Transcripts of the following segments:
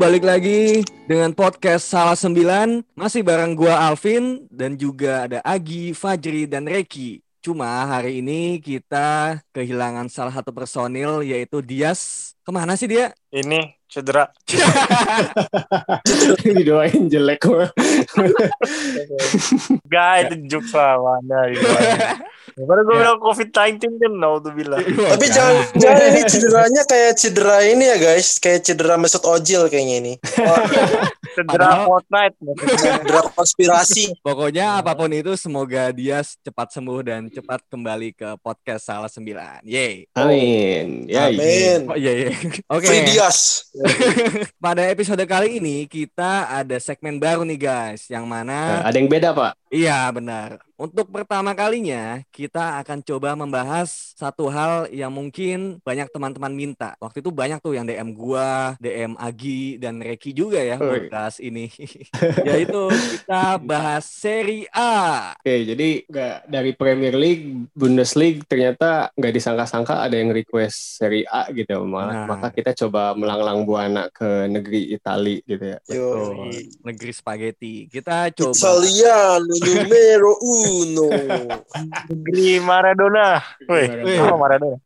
balik lagi dengan podcast Salah Sembilan. Masih bareng gua Alvin Dan juga ada Agi, Fajri, dan Reki Cuma hari ini kita kehilangan salah satu personil yaitu Dias Ke mana sih dia? Ini cedera. Didoain jelek gua. Gak itu jokes lah mana. Baru gue bilang COVID-19 kan, no tuh bilang. Tapi jangan, jangan ini cederanya kayak cedera ini ya guys, kayak cedera Mesut Ozil kayaknya ini. Cedera Fortnite. Cedera konspirasi. Pokoknya apa pun itu semoga dia cepat sembuh dan cepat kembali ke podcast Salah Sembilan. Yeay. Amin. Ya, Amin. Oh iya iya. Oke. Free Dias. Pada episode kali ini kita ada segmen baru nih guys, yang mana Nah, ada yang beda, Pak. Iya benar. Untuk pertama kalinya kita akan coba membahas satu hal yang mungkin banyak teman-teman minta. Waktu itu banyak tuh yang DM gua, DM Agi dan Reki juga ya bahas ini. Yaitu kita bahas Seri A. Oke, jadi nggak dari Premier League, Bundesliga ternyata nggak disangka-sangka ada yang request Serie A gitu. Nah. Maka, kita coba melanglang buana ke negeri Itali gitu ya. Yo. Negeri spaghetti. Kita coba Italiano numero uno. Negeri Maradona. Wih, oh Maradona.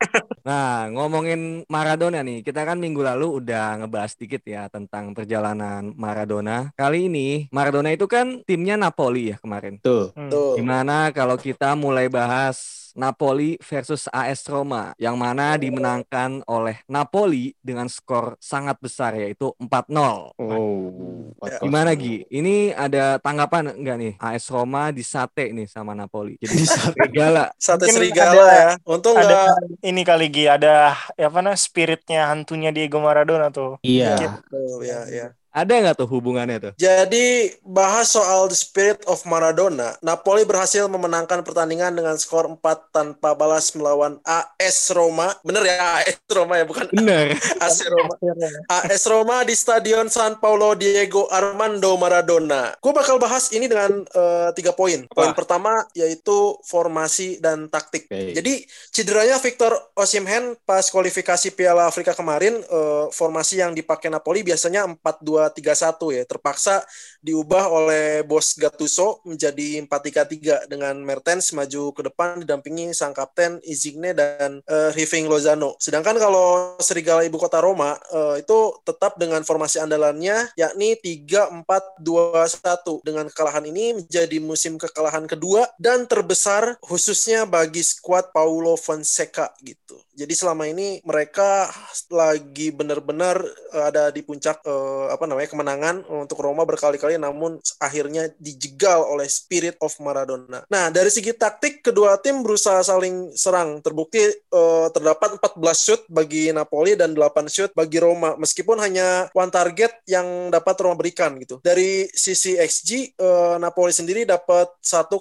Nah, ngomongin Maradona nih, kita kan minggu lalu udah ngebahas dikit ya tentang perjalanan Maradona. Kali ini Maradona itu kan timnya Napoli ya kemarin. Tuh. Hmm. Tuh. Gimana kalau kita mulai bahas Napoli versus AS Roma yang mana dimenangkan oleh Napoli dengan skor sangat besar yaitu 4-0. Oh. Gimana Gi? Ini ada tanggapan enggak nih AS Roma disate nih sama Napoli. Jadi serigala. Sate serigala ada- ya. Untung Ada nggak. ini kali Gi, ada ya apa nah spiritnya hantunya Diego Maradona tuh. Iya. Tuh, ya, ya. Ada nggak tuh hubungannya tuh? Jadi bahas soal the spirit of Maradona, Napoli berhasil memenangkan pertandingan dengan skor 4 tanpa balas melawan AS Roma. Bener ya AS Roma ya, bukan Bener. AC Roma. AS Roma di Stadion San Paulo Diego Armando Maradona. Gue bakal bahas ini dengan eh, tiga poin. Poin pertama yaitu formasi dan taktik. Oke. Jadi cederanya Victor Osimhen pas kualifikasi Piala Afrika kemarin eh, formasi yang dipakai Napoli biasanya 4-2-3-1 ya. Terpaksa diubah oleh bos Gattuso menjadi 4-3-3 dengan Mertens maju ke depan didampingi sang kapten Insigne dan eh, Riving Lozano. Sedangkan kalau Serigala Ibu Kota Roma eh, itu tetap dengan formasi andalannya yakni 3-4-2-1. Dengan kekalahan ini menjadi musim kekalahan kedua dan terbesar khususnya bagi skuad Paulo Fonseca gitu. Jadi selama ini mereka lagi benar-benar eh, ada di puncak eh, apa namanya kemenangan untuk Roma berkali-kali namun akhirnya dijegal oleh spirit of Maradona. Nah, dari segi taktik kedua tim berusaha saling serang. Terbukti eh, terdapat 14 shoot bagi Napoli dan 8 shoot bagi Roma meskipun hanya one target yang dapat Roma berikan gitu. Dari sisi XG eh, Napoli sendiri dapat 1,52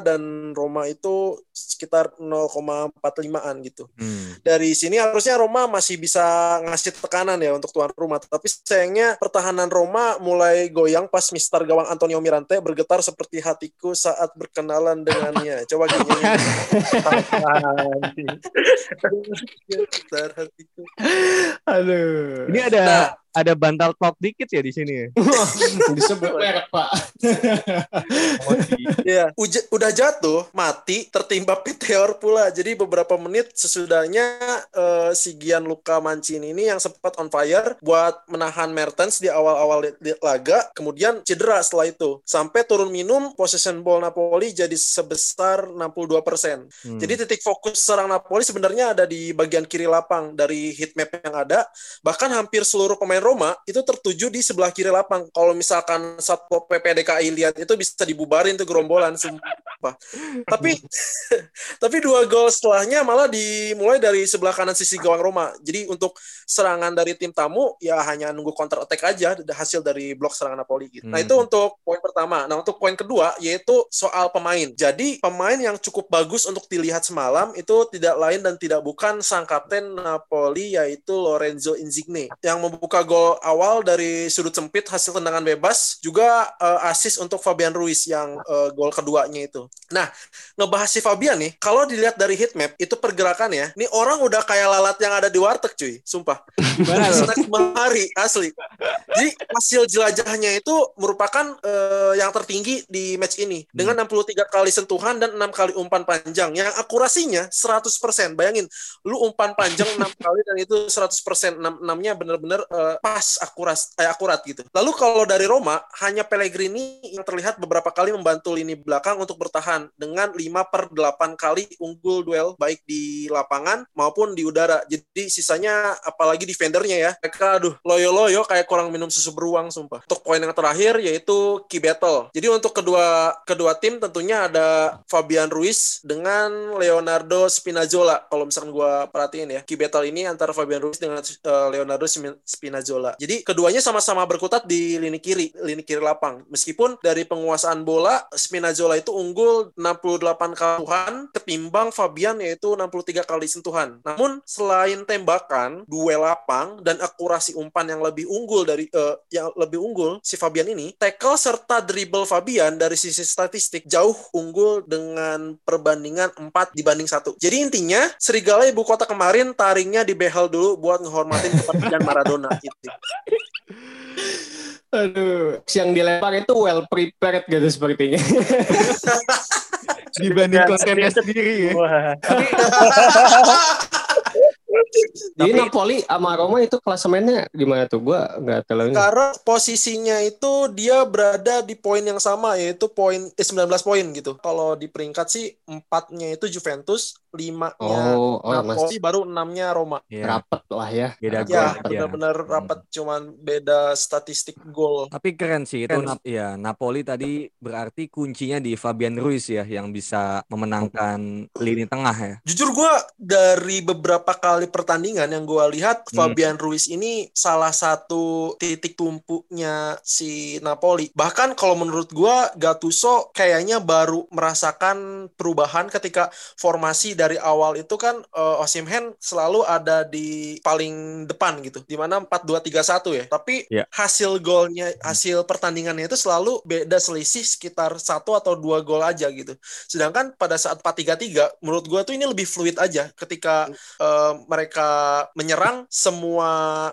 dan Roma itu sekitar 0,45an gitu Hmm. dari sini harusnya Roma masih bisa ngasih tekanan ya untuk tuan rumah. Tapi sayangnya pertahanan Roma mulai goyang pas Mister gawang Antonio Mirante bergetar seperti hatiku saat berkenalan dengannya. Coba gini. Bergetar hatiku. Aduh. Ini ada Nah. Ada bantal talk dikit ya di sini. ya? disebut merek, Pak. Iya, Uja- udah jatuh, mati, tertimpa Peteor pula. Jadi beberapa menit sesudahnya eh, si Gianluca Mancini ini yang sempat on fire buat menahan Mertens di awal-awal laga, kemudian cedera setelah itu. Sampai turun minum, possession ball Napoli jadi sebesar 62%. Hmm. Jadi titik fokus serang Napoli sebenarnya ada di bagian kiri lapang dari heat map yang ada. Bahkan hampir seluruh pemain Roma itu tertuju di sebelah kiri lapang. Kalau misalkan Satpol PP DKI lihat itu bisa dibubarin tuh gerombolan sumpah. tapi tapi dua gol setelahnya malah dimulai dari sebelah kanan sisi gawang Roma. Jadi untuk serangan dari tim tamu ya hanya nunggu counter attack aja hasil dari blok serangan Napoli gitu. Nah, Hmm. itu untuk poin pertama. Nah, untuk poin kedua yaitu soal pemain. Jadi pemain yang cukup bagus untuk dilihat semalam itu tidak lain dan tidak bukan sang kapten Napoli yaitu Lorenzo Insigne yang membuka gol awal dari sudut sempit hasil tendangan bebas juga eh, assist untuk Fabian Ruiz yang eh, gol keduanya itu. Nah, ngebahas si Fabian nih, kalau dilihat dari heat map itu pergerakan ya. Nih orang udah kayak lalat yang ada di warteg cuy, sumpah. Snack bahari asli. Jadi hasil jelajahnya itu merupakan eh, yang tertinggi di match ini dengan 63 kali sentuhan dan 6 kali umpan panjang yang akurasinya 100%. Bayangin, lu umpan panjang 6 kali dan itu 100%. 6 6-nya benar-benar eh, pas akurat eh, akurat gitu. Lalu kalau dari Roma hanya Pellegrini yang terlihat beberapa kali membantu lini belakang untuk bertahan dengan 5 per 8 kali unggul duel baik di lapangan maupun di udara. Jadi sisanya apalagi defendernya ya. Mereka aduh loyo-loyo kayak kurang minum susu beruang sumpah. Untuk poin yang terakhir yaitu key battle. Jadi untuk kedua kedua tim tentunya ada Fabian Ruiz dengan Leonardo Spinazzola. Kalau misalkan gua perhatiin ya, key battle ini antara Fabian Ruiz dengan eh, Leonardo Spin- Spinazzola. Jadi keduanya sama-sama berkutat di lini kiri, lini kiri lapang. Meskipun dari penguasaan bola Spinazzola itu unggul 68 kali ketimbang Fabian yaitu 63 kali sentuhan. Namun selain tembakan, duel lapang dan akurasi umpan yang lebih unggul dari eh, yang lebih unggul si Fabian ini, tackle serta dribble Fabian dari sisi statistik jauh unggul dengan perbandingan 4 dibanding satu. Jadi intinya Serigala ibu kota kemarin taringnya di behel dulu buat ngehormatin kepergian Maradona gitu. Aduh, yang dilempar itu well prepared gitu sepertinya. Dibanding Ya, kontennya sedikit. sendiri ya. Jadi Tapi- Napoli sama Roma itu klasemennya gimana tuh? Gua nggak tahu. Sekarang posisinya itu dia berada di poin yang sama yaitu poin eh, 19 poin gitu. Kalau di peringkat sih empatnya itu Juventus, limanya Oh, oh Napoli, masih baru enamnya Roma. Ya, rapet lah ya. beda Ya, benar-benar rapat cuman beda statistik gol. Tapi keren sih itu Nap- ya Napoli tadi berarti kuncinya di Fabian Ruiz ya yang bisa memenangkan lini tengah ya. Jujur gue dari beberapa kali pertandingan yang gue lihat Hmm. Fabian Ruiz ini salah satu titik tumpunya si Napoli. Bahkan kalau menurut gue Gattuso kayaknya baru merasakan perubahan ketika formasi dari awal itu kan eh, Osimhen selalu ada di paling depan gitu. Di mana 4-2-3-1 ya. Tapi Ya. hasil golnya, hasil pertandingannya itu selalu beda selisih sekitar satu atau dua gol aja gitu. Sedangkan pada saat 4-3-3 menurut gua tuh ini lebih fluid aja ketika eh, mereka menyerang semua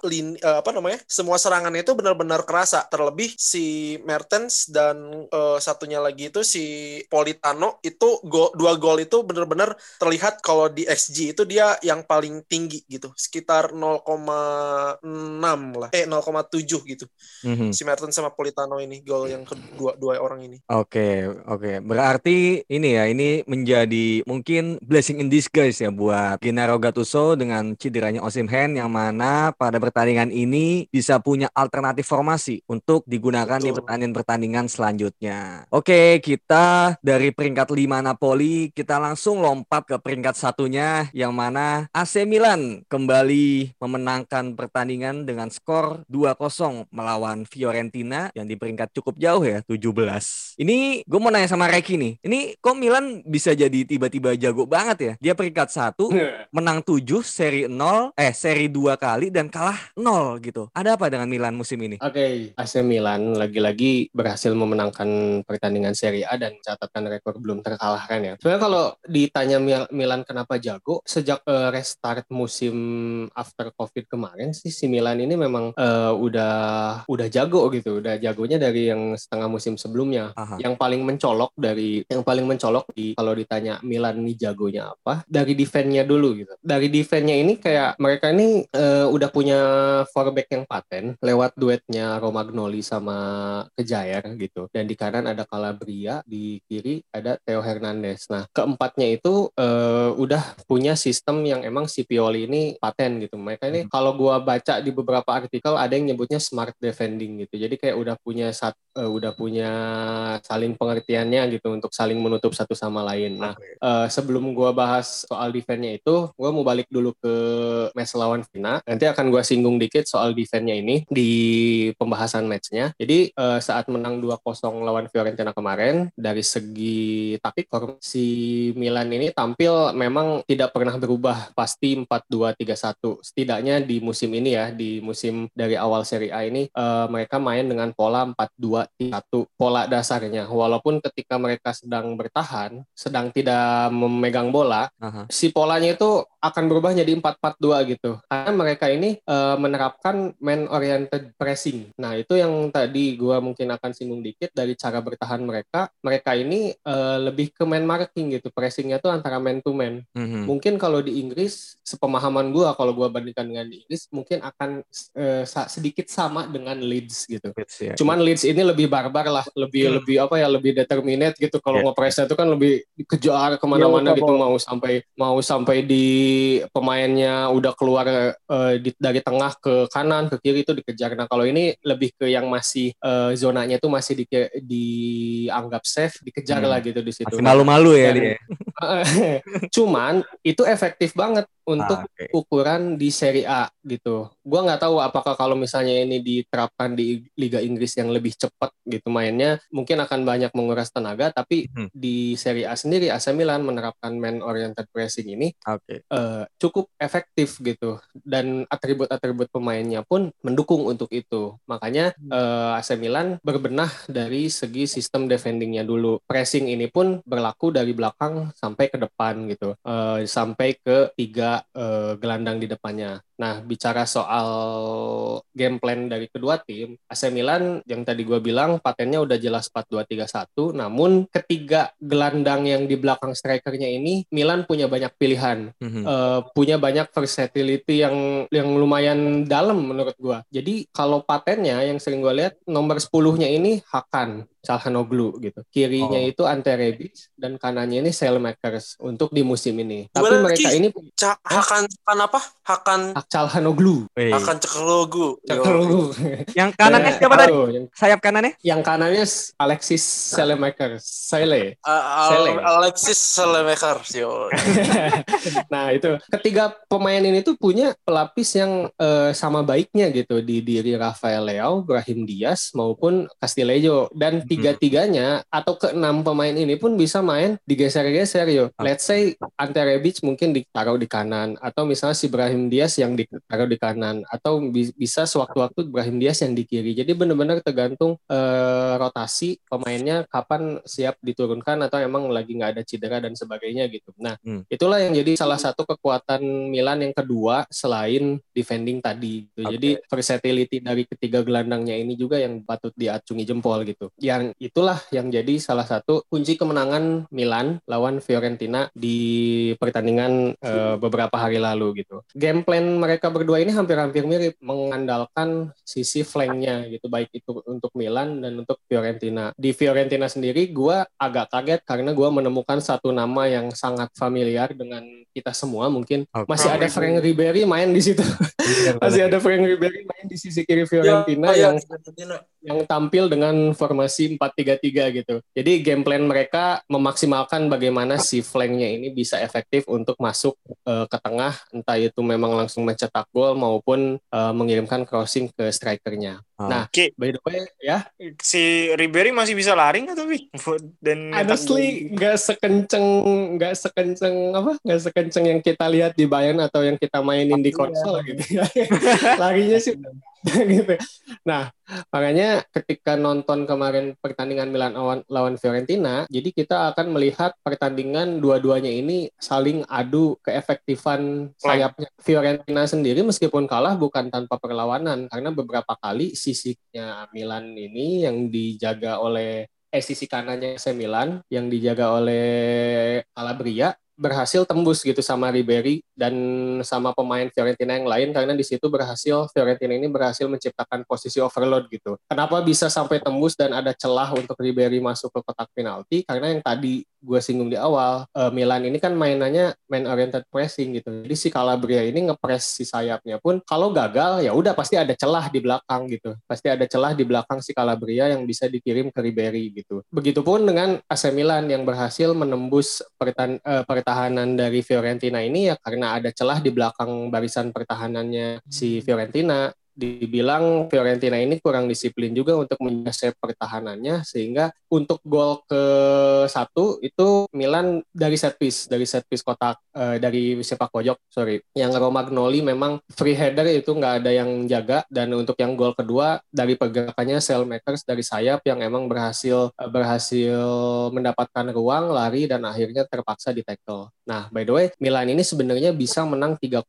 lin eh, apa namanya? semua serangannya itu benar-benar kerasa. Terlebih si Mertens dan eh, satunya lagi itu si Politano itu go- dua gol itu benar-benar terlihat kalau di XG itu dia yang paling tinggi gitu. Sekitar 0,6 lah. Eh 0,7 gitu. Mhm. Si Mertens sama Politano ini gol yang kedua dua orang ini. Oke, oke. Berarti ini ya, ini menjadi mungkin blessing in disguise ya buat Gennaro Gattuso dengan cederanya Osimhen yang mana pada pertandingan ini bisa punya alternatif formasi untuk digunakan di Betul. pertandingan-pertandingan selanjutnya. Oke, kita dari peringkat 5 Napoli, kita langsung lompat ke peringkat satunya yang mana AC Milan kembali memenangkan pertandingan dengan skor 2-0 melawan Fiorentina yang di peringkat cukup jauh ya, 17. Ini gue mau nanya sama Reki nih. Ini kok Milan bisa jadi tiba-tiba jago banget ya? Dia peringkat satu, menang 7, seri 0, eh seri 2 kali dan kalah 0 gitu. Ada apa dengan Milan musim ini? Oke, AC Milan lagi-lagi berhasil memenangkan pertandingan Serie A dan mencatatkan rekor belum terkalahkan ya. Sebenarnya kalau ditanya Mil- Milan kenapa jago, sejak eh, restart musim after Covid kemarin sih si Milan ini memang eh, udah udah jago gitu, udah jagonya dari yang setengah musim sebelumnya. Aha. Yang paling mencolok dari yang paling mencolok di kalau ditanya Milan nih jagonya apa, dari defense-nya dulu gitu. Dari defense-nya ini kayak mereka ini eh, udah punya foreback yang paten lewat duetnya Romagnoli sama Kejair gitu. Dan di kanan ada Calabria, di kiri ada Theo Hernandez. Nah, keempatnya itu eh, udah punya sistem yang emang si Pioli ini paten gitu. Mereka ini kalau gua baca di beberapa artikel ada yang nyebutnya smart defending gitu. Jadi kayak udah punya sat, eh, udah punya saling pengertiannya gitu untuk saling menutup satu sama lain. Nah, eh, sebelum gua bahas soal defense-nya itu, gua mau balik dulu ke match lawan Vina. Nanti akan gua singgung dikit soal defense-nya ini di pembahasan match-nya. Jadi eh, saat menang 2-0 lawan Fiorentina kemarin, dari segi taktik si Milan ini tampil memang tidak pernah berubah, pasti 4-2-3-1. Setidaknya di musim ini ya, di musim dari awal Serie A ini eh, mereka main dengan pola 4-2-3-1. Pola dasar dasarnya. Walaupun ketika mereka sedang bertahan, sedang tidak memegang bola, Aha. si polanya itu akan berubah jadi 4-4-2 gitu. Karena mereka ini eh, menerapkan man oriented pressing. Nah, itu yang tadi gua mungkin akan singgung dikit dari cara bertahan mereka. Mereka ini eh, lebih ke man marking gitu. Pressingnya tuh antara man to man. Mhm. Mungkin kalau di Inggris, sepemahaman gua kalau gua bandingkan dengan di Inggris, mungkin akan sa- sedikit sama dengan Leeds gitu. Fits, ya. Cuman Leeds ini lebih barbar lah, lebih Hmm. lebih apa ya, lebih determinate gitu. Kalau Iya. ngepresnya itu kan lebih dikejar ke mana-mana Iya, gitu, Bob. mau sampai mau sampai di pemainnya udah keluar eh, di- dari tengah ke kanan ke kiri itu dikejar. Nah kalau ini lebih ke yang masih eh, zonanya itu masih di, dianggap safe, dikejar Hmm. lah gitu di situ. Masih malu-malu ya Dan- dia. Cuman itu efektif banget untuk Ah, oke. ukuran di Serie A gitu. Gua nggak tahu apakah kalau misalnya ini diterapkan di Liga Inggris yang lebih cepat gitu mainnya, mungkin akan banyak menguras tenaga. Tapi Hmm. di Serie A sendiri AC Milan menerapkan man oriented pressing ini Oke. eh, cukup efektif gitu dan atribut-atribut pemainnya pun mendukung untuk itu. Makanya eh, AC Milan berbenah dari segi sistem defendingnya dulu. Pressing ini pun berlaku dari belakang sampai ke depan gitu, Eh, sampai ke tiga eh, gelandang di depannya. Nah, bicara soal game plan dari kedua tim, AC Milan yang tadi gue bilang patennya udah jelas 4-2-3-1, namun ketiga gelandang yang di belakang strikernya ini Milan punya banyak pilihan Mhm. eh, punya banyak versatility yang yang lumayan dalam menurut gua. Jadi kalau patennya yang sering gua lihat nomor 10-nya ini Hakan Calhanoglu gitu. Kirinya Oh. itu Ante Rebic dan kanannya ini Saelmakers untuk di musim ini. Tapi Gimana, mereka ini Hakan Hakan apa? Hakan Hak Calhanoglu. Hakan Ceklogu. Calhanoglu. Yang kanannya Eh, siapa tadi? Yang, Sayap kanannya? yang kanannya Alexis Saelmakers. Sele. Sele. Alexis Selemakar. Yo. nah itu ketiga pemain ini tuh punya pelapis yang eh, sama baiknya gitu di diri Rafael Leao, Brahim Diaz maupun Castillejo dan tiga-tiganya atau keenam pemain ini pun bisa main digeser-geser yo. Let's say Ante Rebic mungkin ditaruh di kanan atau misalnya si Brahim Diaz yang ditaruh di kanan atau bi- bisa sewaktu-waktu Brahim Diaz yang di kiri. Jadi benar-benar tergantung eh, rotasi pemainnya kapan siap diturunkan atau emang lagi nggak ada cedera dan sebagainya gitu. Nah itulah yang jadi salah satu kekuatan Milan yang kedua selain defending tadi gitu. Oke. Jadi versatility dari ketiga gelandangnya ini juga yang patut diacungi jempol gitu. Yang itulah yang jadi salah satu kunci kemenangan Milan lawan Fiorentina di pertandingan eh, beberapa hari lalu gitu. Game plan mereka berdua ini hampir-hampir mirip mengandalkan sisi flanknya gitu baik itu untuk Milan dan untuk Fiorentina. Di Fiorentina sendiri gua agak kaget karena gua menemukan satu nama yang sangat familiar dengan kita semua mungkin Oke. masih ada Frank Ribery main di situ. masih ada Frank Ribery main di sisi kiri Fiorentina Ya, yang ya, yang tampil dengan formasi 4-3-3 gitu. Jadi game plan mereka memaksimalkan bagaimana si flanknya ini bisa efektif untuk masuk eh, ke tengah, entah itu memang langsung mencetak gol maupun eh, mengirimkan crossing ke strikernya. Ah. Nah, Oke, by the way ya, si Ribery masih bisa lari nggak tapi? Dan honestly nggak sekenceng nggak sekenceng apa? Nggak sekenceng yang kita lihat di Bayern atau yang kita mainin di konsol gitu ya. larinya sih gitu. Nah makanya ketika nonton kemarin pertandingan Milan lawan, lawan Fiorentina jadi kita akan melihat pertandingan dua-duanya ini saling adu keefektifan sayapnya Fiorentina sendiri meskipun kalah bukan tanpa perlawanan. Karena beberapa kali sisinya Milan ini yang dijaga oleh eh sisi kanannya AC Milan yang dijaga oleh Calabria berhasil tembus gitu sama Ribery dan sama pemain Fiorentina yang lain karena di situ berhasil Fiorentina ini berhasil menciptakan posisi overload gitu. Kenapa bisa sampai tembus dan ada celah untuk Ribery masuk ke kotak penalti? Karena yang tadi gue singgung di awal, eh, Milan ini kan mainannya main oriented pressing gitu. Jadi si Calabria ini ngepres si sayapnya pun kalau gagal ya udah pasti ada celah di belakang gitu. Pasti ada celah di belakang si Calabria yang bisa dikirim ke Ribery gitu. Begitupun dengan AC Milan yang berhasil menembus pertan- eh, pertahanan dari Fiorentina ini ya karena ada celah di belakang barisan pertahanannya si Fiorentina dibilang Fiorentina ini kurang disiplin juga untuk menjaga pertahanannya sehingga untuk gol ke satu itu Milan dari set piece dari set piece kotak uh, dari sepak pojok sorry yang Romagnoli memang free header itu nggak ada yang jaga dan untuk yang gol kedua dari pergerakannya Makers dari sayap yang emang berhasil uh, berhasil mendapatkan ruang lari dan akhirnya terpaksa di tackle. Nah by the way Milan ini sebenarnya bisa menang 3-0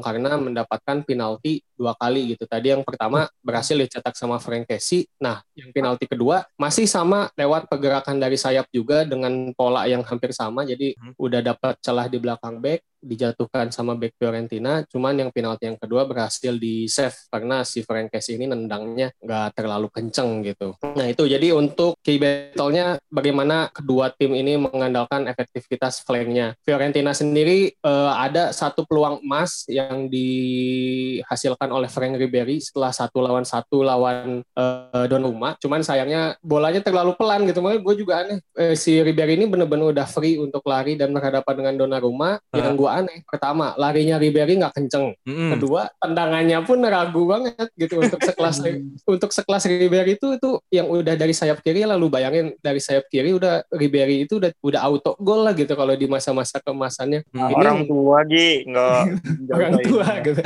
karena mendapatkan penalti dua kali gitu. Tadi yang pertama berhasil dicetak sama Frank Casey. Nah, yang penalti kedua masih sama lewat pergerakan dari sayap juga dengan pola yang hampir sama. Jadi hmm. udah dapat celah di belakang back, dijatuhkan sama back Fiorentina. Cuman yang penalti yang kedua berhasil di save karena si Frank Casey ini nendangnya nggak terlalu kenceng gitu. Nah itu jadi untuk key battle-nya bagaimana kedua tim ini mengandalkan efektivitas flanknya. Fiorentina sendiri uh, ada satu peluang emas yang dihasilkan oleh Frank Ribery setelah satu lawan satu lawan uh, Donnarumma. Cuman sayangnya bolanya terlalu pelan gitu. Makanya gue juga aneh. Eh, si Ribery ini benar-benar udah free untuk lari dan berhadapan dengan Donnarumma. Uh. Yang gue aneh. Pertama, larinya Ribery nggak kenceng. Mm -hmm. Kedua, tendangannya pun ragu banget gitu untuk sekelas untuk sekelas Ribery itu itu yang udah dari sayap kiri lalu bayangin dari sayap kiri udah Ribery itu udah udah auto gol lah gitu kalau di masa-masa kemasannya. Hmm. Ini, orang tua Gi nggak orang tua gitu.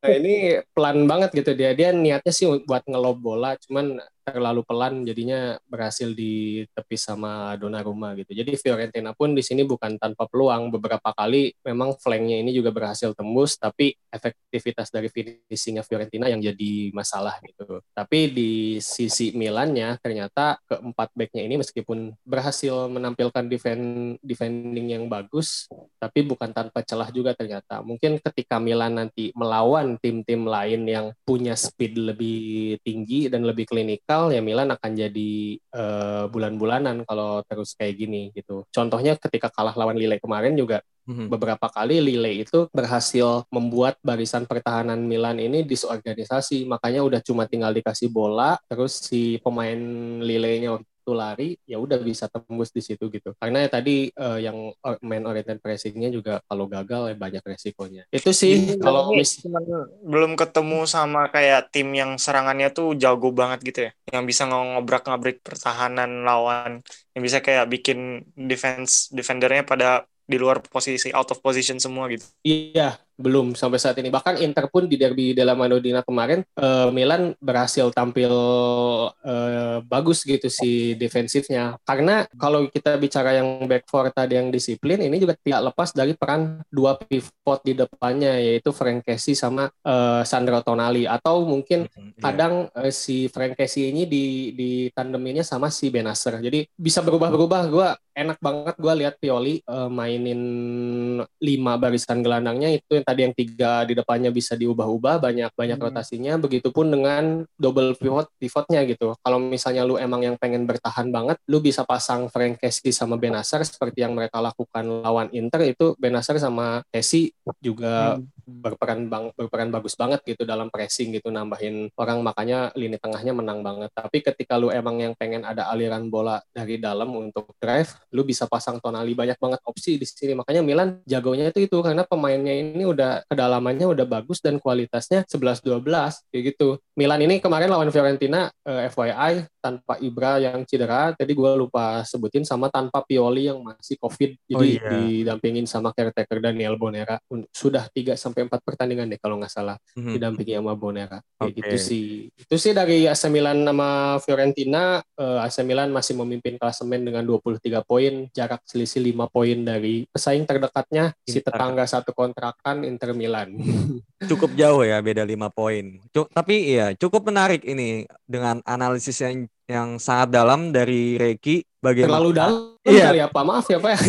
Nah, ini pelan banget gitu dia. Dia niatnya sih buat ngelob bola, cuman terlalu pelan jadinya berhasil ditepis sama Donnarumma gitu. Jadi Fiorentina pun di sini bukan tanpa peluang. Beberapa kali memang flanknya ini juga berhasil tembus, tapi efektivitas dari finishingnya Fiorentina yang jadi masalah gitu. Tapi di sisi Milannya ternyata keempat backnya ini meskipun berhasil menampilkan defend defending yang bagus, tapi bukan tanpa celah juga ternyata. Mungkin ketika Milan nanti melawan tim-tim lain yang punya speed lebih tinggi dan lebih klinikal ya Milan akan jadi uh, bulan-bulanan kalau terus kayak gini gitu. Contohnya ketika kalah lawan Lille kemarin juga hmm Beberapa kali Lille itu berhasil membuat barisan pertahanan Milan ini disorganisasi, makanya udah cuma tinggal dikasih bola, terus si pemain Lille-nya lari ya udah bisa tembus di situ gitu. Karena ya tadi uh, yang main oriented pressingnya juga kalau gagal ya banyak resikonya. Itu sih ya, kalau mis- belum ketemu sama kayak tim yang serangannya tuh jago banget gitu ya. Yang bisa ngobrak-ngabrik pertahanan lawan yang bisa kayak bikin defense defendernya pada di luar posisi out of position semua gitu. Iya, belum sampai saat ini. Bahkan Inter pun di derby della Madonnina kemarin uh, Milan berhasil tampil uh, bagus gitu si defensifnya. Karena kalau kita bicara yang back four tadi yang disiplin ini juga tidak lepas dari peran dua pivot di depannya yaitu Frank Casey sama uh, Sandro Tonali atau mungkin mm-hmm, kadang uh, si Frank Casey ini di di tandeminnya sama si Benacer. Jadi bisa berubah-berubah. Gue enak banget gue lihat Pioli uh, mainin lima barisan gelandangnya itu tadi yang tiga di depannya bisa diubah-ubah banyak banyak hmm. rotasinya begitupun dengan double pivot pivotnya gitu kalau misalnya lu emang yang pengen bertahan banget lu bisa pasang Frank Casey sama Benacer seperti yang mereka lakukan lawan Inter itu Benacer sama Casey juga hmm. Berperan bang berperan bagus banget gitu dalam pressing gitu nambahin orang makanya lini tengahnya menang banget tapi ketika lu emang yang pengen ada aliran bola dari dalam untuk drive lu bisa pasang tonali banyak banget opsi di sini makanya Milan jagonya itu itu karena pemainnya ini udah kedalamannya udah bagus dan kualitasnya 11-12 kayak gitu. Milan ini kemarin lawan Fiorentina eh, FYI tanpa Ibra yang cedera, tadi gue lupa sebutin sama tanpa Pioli yang masih COVID, jadi oh, iya. didampingin sama caretaker Daniel Bonera. Sudah 3 sampai empat pertandingan deh kalau nggak salah mm-hmm. didampingi sama Bonera. Kayak okay. gitu sih. Itu sih dari AC Milan sama Fiorentina, uh, eh, AC Milan masih memimpin klasemen dengan 23 poin, jarak selisih 5 poin dari pesaing terdekatnya Inter. si tetangga satu kontrakan Inter Milan. Cukup jauh ya, beda 5 poin. Tapi iya, cukup menarik ini dengan analisis yang yang sangat dalam dari Reiki. Bagaimana? Terlalu dalam iya. kali apa? Maaf ya Pak.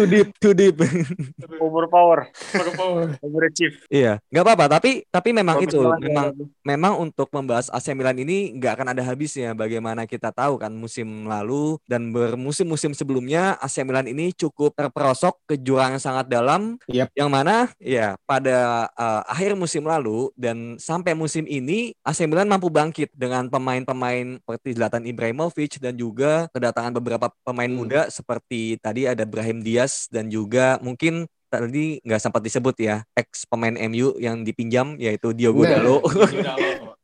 too deep, too deep. Overpower. Overpower. Overachieve. Iya, nggak apa-apa. Tapi tapi memang itu, memang memang untuk membahas AC Milan ini nggak akan ada habisnya. Bagaimana kita tahu kan musim lalu dan bermusim-musim sebelumnya AC Milan ini cukup terperosok ke jurang yang sangat dalam. Yep. Yang mana ya pada uh, akhir musim lalu dan sampai musim ini AC Milan mampu bangkit dengan pemain-pemain seperti Zlatan Ibrahimovic dan juga kedatangan beberapa pemain hmm. muda seperti tadi ada Brahim Diaz dan juga mungkin tadi nggak sempat disebut ya ex pemain MU yang dipinjam yaitu Diogo Nah, Dalo. Diogo Dalo.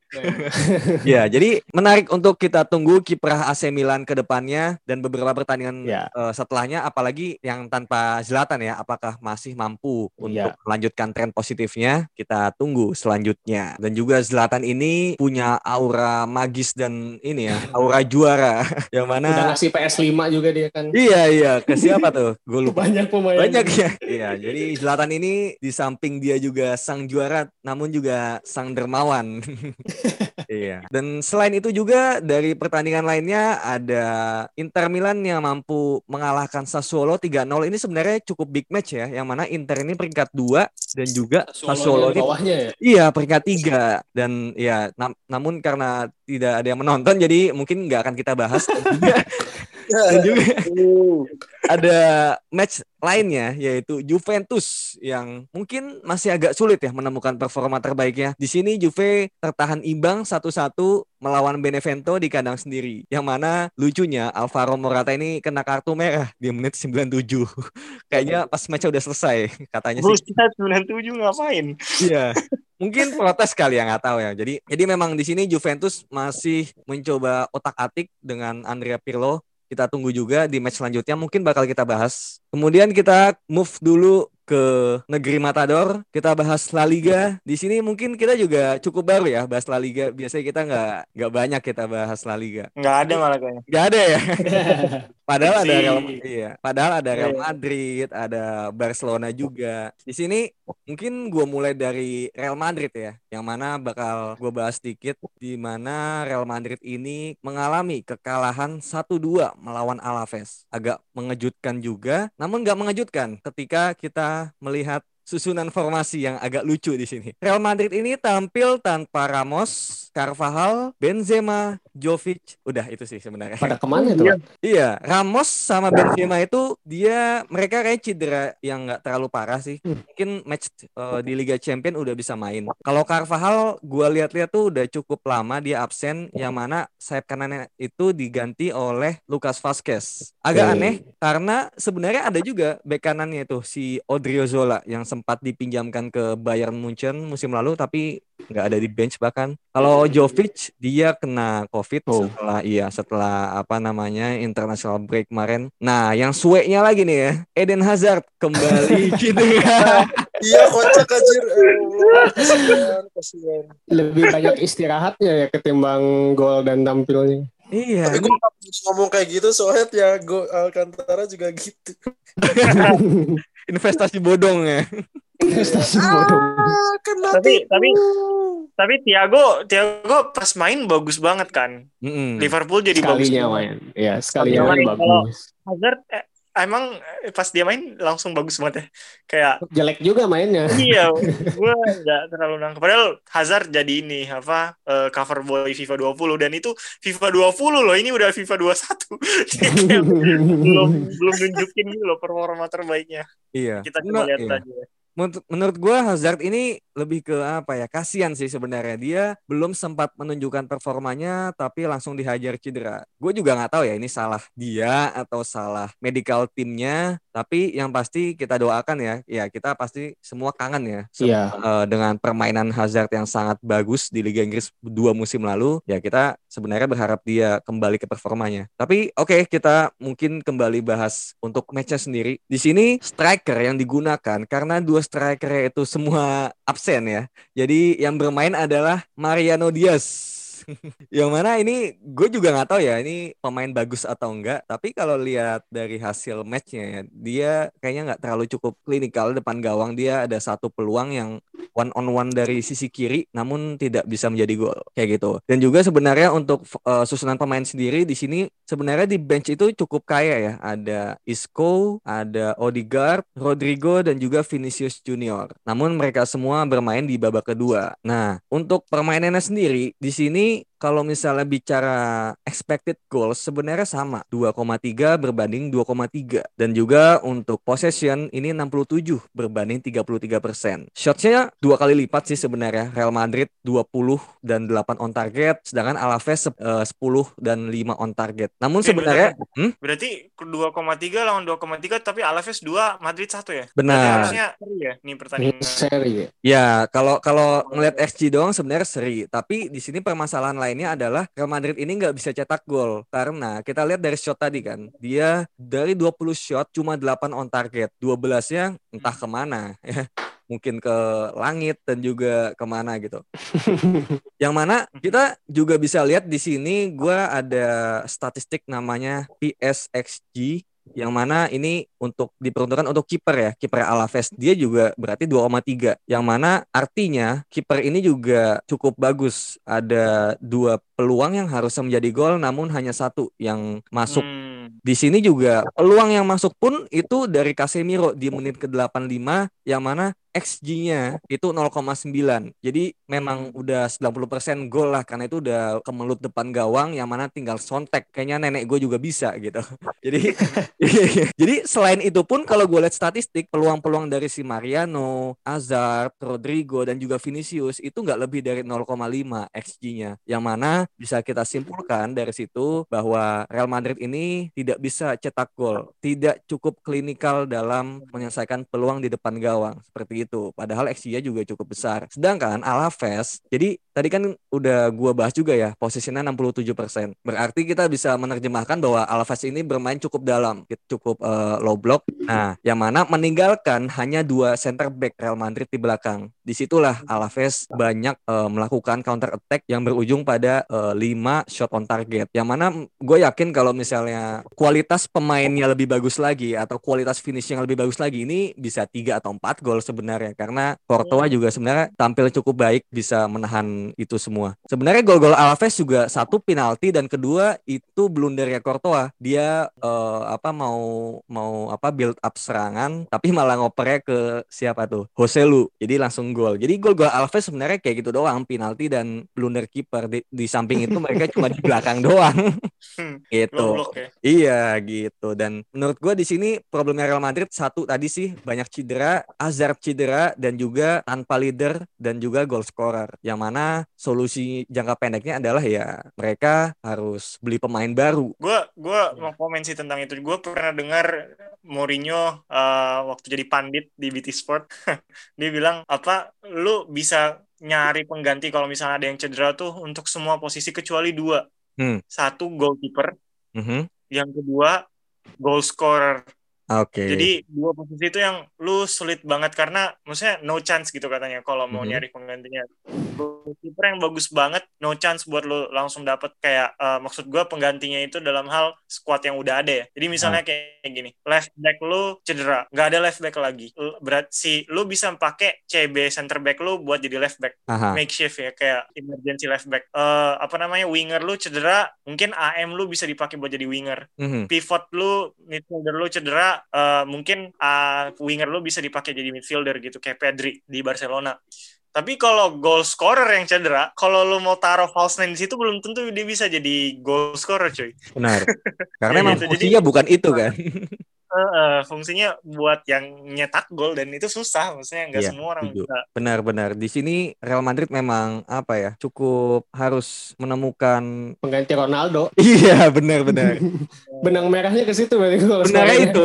Ya, jadi menarik untuk kita tunggu kiprah AC Milan ke depannya dan beberapa pertandingan Ya. eh, setelahnya apalagi yang tanpa Zlatan ya, apakah masih mampu untuk Ya. melanjutkan tren positifnya? Kita tunggu selanjutnya. Dan juga Zlatan ini punya aura magis dan ini ya, aura juara yang Udah mana ngasih PS5 juga dia kan. Iya, iya, ke siapa tuh? Gue lupa. Banyak pemain. Banyak ya. Iya, jadi Zlatan ini di samping dia juga sang juara, namun juga sang dermawan. iya. Dan selain itu juga dari pertandingan lainnya ada Inter Milan yang mampu mengalahkan Sassuolo 3-0. Ini sebenarnya cukup big match ya, yang mana Inter ini peringkat 2 dan juga Sassuolo di ini bawahnya ya. Iya peringkat tiga dan ya nam- namun karena tidak ada yang menonton jadi mungkin nggak akan kita bahas dan juga, ada match lainnya yaitu Juventus yang mungkin masih agak sulit ya menemukan performa terbaiknya. Di sini Juve tertahan imbang satu-satu melawan Benevento di kandang sendiri. Yang mana lucunya Alvaro Morata ini kena kartu merah di menit 97. Kayaknya pas match udah selesai katanya sih. Buset 97 ngapain? Iya. Mungkin protes kali ya nggak tahu ya. Jadi jadi memang di sini Juventus masih mencoba otak-atik dengan Andrea Pirlo. Kita tunggu juga di match selanjutnya mungkin bakal kita bahas. Kemudian kita move dulu ke negeri Matador. Kita bahas La Liga. Di sini mungkin kita juga cukup baru ya bahas La Liga. Biasanya kita nggak nggak banyak kita bahas La Liga. Nggak ada malah kayaknya. Nggak ada ya. Padahal ada Real, iya. Padahal ada Real Iya. Madrid, ada Barcelona juga. Di sini mungkin gua mulai dari Real Madrid ya, yang mana bakal gua bahas sedikit di mana Real Madrid ini mengalami kekalahan 1-2 melawan Alaves. Agak mengejutkan juga, namun nggak mengejutkan ketika kita melihat susunan formasi yang agak lucu di sini. Real Madrid ini tampil tanpa Ramos, Carvajal, Benzema, Jovic. Udah itu sih sebenarnya. Pada ke mana itu? Iya. Iya, Ramos sama Benzema itu dia mereka kayak cedera yang nggak terlalu parah sih. Mungkin match eh, di Liga Champion udah bisa main. Kalau Carvajal gua lihat-lihat tuh udah cukup lama dia absen yang mana sayap kanannya itu diganti oleh Lucas Vazquez. Agak aneh karena sebenarnya ada juga bek kanannya itu si Odriozola yang sempat dipinjamkan ke Bayern Munchen musim lalu tapi nggak ada di bench bahkan. Kalau Jovic dia kena COVID Oh. setelah iya setelah apa namanya international break kemarin. Nah, yang sueknya lagi nih ya, Eden Hazard kembali cedera. Iya kocak anjir. Lebih banyak istirahatnya ya ketimbang gol dan tampilnya. iya. Tapi gue ngomong kayak gitu soalnya ya gue Alcantara juga gitu. investasi bodong ya. Bodoh. Ah, kena Tapi- tipu. tapi- Tapi Thiago, Thiago pas main bagus banget kan. Mm-mm. Liverpool jadi bagus. Sekalinya banget. main. Ya, sekalinya Sekalinya main. Kalau- bagus. Hazard eh, emang eh, pas dia main langsung bagus banget ya. Kayak Jelek juga mainnya. iya, gue nggak terlalu nangkep. Padahal Hazard jadi ini apa eh, cover boy FIFA 20 dan itu FIFA 20 loh. Ini udah FIFA 21. Dia kayak belum belum nunjukin gitu loh performa terbaiknya. Iya. Kita coba lihat iya. aja. Menurut, gue Hazard ini lebih ke apa ya kasihan sih sebenarnya dia belum sempat menunjukkan performanya tapi langsung dihajar cedera. Gue juga nggak tahu ya ini salah dia atau salah medical timnya. Tapi yang pasti kita doakan ya, ya kita pasti semua kangen ya sem- Iya. eh, dengan permainan Hazard yang sangat bagus di Liga Inggris dua musim lalu. Ya kita sebenarnya berharap dia kembali ke performanya. Tapi oke kita mungkin kembali bahas untuk matchnya sendiri. Di sini striker yang digunakan karena dua striker itu semua absen ya. Jadi yang bermain adalah Mariano Diaz. Yang mana ini gue juga nggak tahu ya ini pemain bagus atau enggak tapi kalau lihat dari hasil matchnya ya dia kayaknya nggak terlalu cukup klinikal. Depan gawang dia ada satu peluang yang one on one dari sisi kiri namun tidak bisa menjadi gol. Kayak gitu. Dan juga sebenarnya untuk uh, susunan pemain sendiri di sini sebenarnya di bench itu cukup kaya ya. Ada Isco ada Odegaard Rodrigo dan juga Vinicius Junior. Namun mereka semua bermain di babak kedua. Nah untuk permainannya sendiri di sini me kalau misalnya bicara expected goals sebenarnya sama 2,3 berbanding 2,3 dan juga untuk possession ini 67 berbanding 33 persen. Shotsnya dua kali lipat sih sebenarnya Real Madrid 20 dan 8 on target sedangkan Alaves eh, 10 dan 5 on target. Namun Eh, sebenarnya hmm? Berarti 2,3 lawan 2,3 tapi Alaves 2, Madrid 1 ya? Berarti benar. harusnya seri ya nih Ini pertandingan. seri ya. Ya, kalau kalau ngelihat XG doang sebenarnya seri, tapi di sini permasalahan lainnya adalah Real Madrid ini nggak bisa cetak gol karena kita lihat dari shot tadi kan, dia dari 20 shot cuma 8 on target, 12-nya entah ke mana ya. Mungkin ke langit dan juga ke mana gitu. Yang mana kita juga bisa lihat di sini gua ada statistik namanya PSXG yang mana ini untuk diperuntukkan untuk kiper ya, kiper Alaves. Dia juga berarti 2,3. Yang mana artinya kiper ini juga cukup bagus. Ada dua peluang yang harusnya menjadi gol namun hanya satu yang masuk. Hmm. Di sini juga peluang yang masuk pun itu dari Casemiro di menit ke-85 yang mana XG-nya itu 0,9. Jadi memang udah 90% gol lah karena itu udah kemelut depan gawang yang mana tinggal sontek. Kayaknya nenek gue juga bisa gitu. Jadi jadi selain itu pun kalau gue lihat statistik peluang-peluang dari si Mariano, Hazard, Rodrigo dan juga Vinicius itu nggak lebih dari 0,5 XG-nya. Yang mana bisa kita simpulkan dari situ bahwa Real Madrid ini tidak bisa cetak gol, tidak cukup klinikal dalam menyelesaikan peluang di depan gawang seperti itu. Padahal XG-nya juga cukup besar. Sedangkan Alaves, jadi tadi kan udah gua bahas juga ya, posisinya 67%. Berarti kita bisa menerjemahkan bahwa Alaves ini bermain cukup dalam, cukup eh, low block. Nah, yang mana meninggalkan hanya dua center back Real Madrid di belakang. Di situlah Alaves banyak eh, melakukan counter attack yang berujung pada 5 shot on target. Yang mana gue yakin kalau misalnya kualitas pemainnya lebih bagus lagi atau kualitas finish yang lebih bagus lagi ini bisa tiga atau empat gol sebenarnya karena Courtois juga sebenarnya tampil cukup baik bisa menahan itu semua. Sebenarnya gol-gol Alaves juga satu penalti dan kedua itu blundernya Courtois. Dia eh, apa mau mau apa build up serangan tapi malah ngopernya ke siapa tuh? Joselu. Jadi langsung gol. Jadi gol-gol Alaves sebenarnya kayak gitu doang, penalti dan blunder kiper di, di samping itu mereka cuma di belakang doang. Hmm. gitu. Low block ya. Iya gitu dan menurut gua di sini problemnya Real Madrid satu tadi sih banyak cedera, Hazard cedera dan juga tanpa leader dan juga goal scorer. Yang mana solusi jangka pendeknya adalah ya mereka harus beli pemain baru. Gue gua mau komen sih tentang itu. Gue pernah dengar Mourinho eh, waktu jadi pandit di BT Sport. Dia bilang apa lu bisa nyari pengganti kalau misalnya ada yang cedera tuh untuk semua posisi kecuali dua. Hmm. Satu goalkeeper, Mhm. Yang kedua goal scorer. Oke. Jadi dua posisi itu yang lu sulit banget karena maksudnya no chance gitu katanya kalau mau Mhm. nyari penggantinya. Goalkeeper yang bagus banget, no chance buat lu langsung dapet kayak eh, maksud gua penggantinya itu dalam hal squad yang udah ada ya. Jadi misalnya kayak gini, left back lu cedera, nggak ada left back lagi. Berat si lu bisa pakai CB center back lu buat jadi left back Aha. makeshift ya kayak emergency left back. Eh apa namanya winger lu cedera, mungkin AM lu bisa dipakai buat jadi winger Mhm. pivot lu, midfielder lu cedera, eh, mungkin uh, winger lu bisa dipakai jadi midfielder gitu kayak Pedri di Barcelona. Tapi kalau goal scorer yang cedera, kalau lu mau taruh false nine di situ belum tentu dia bisa jadi goal scorer, cuy. Benar. Karena Ya emang gitu, jadi- fungsinya bukan itu kan. Eh, eh, fungsinya buat yang nyetak gol dan itu susah, maksudnya nggak Iya, semua orang setuju. bisa. Benar-benar. Di sini Real Madrid memang apa ya? Cukup harus menemukan Pengganti Ronaldo. Iya, benar-benar. Benang merahnya ke situ berarti kalau Benarnya itu.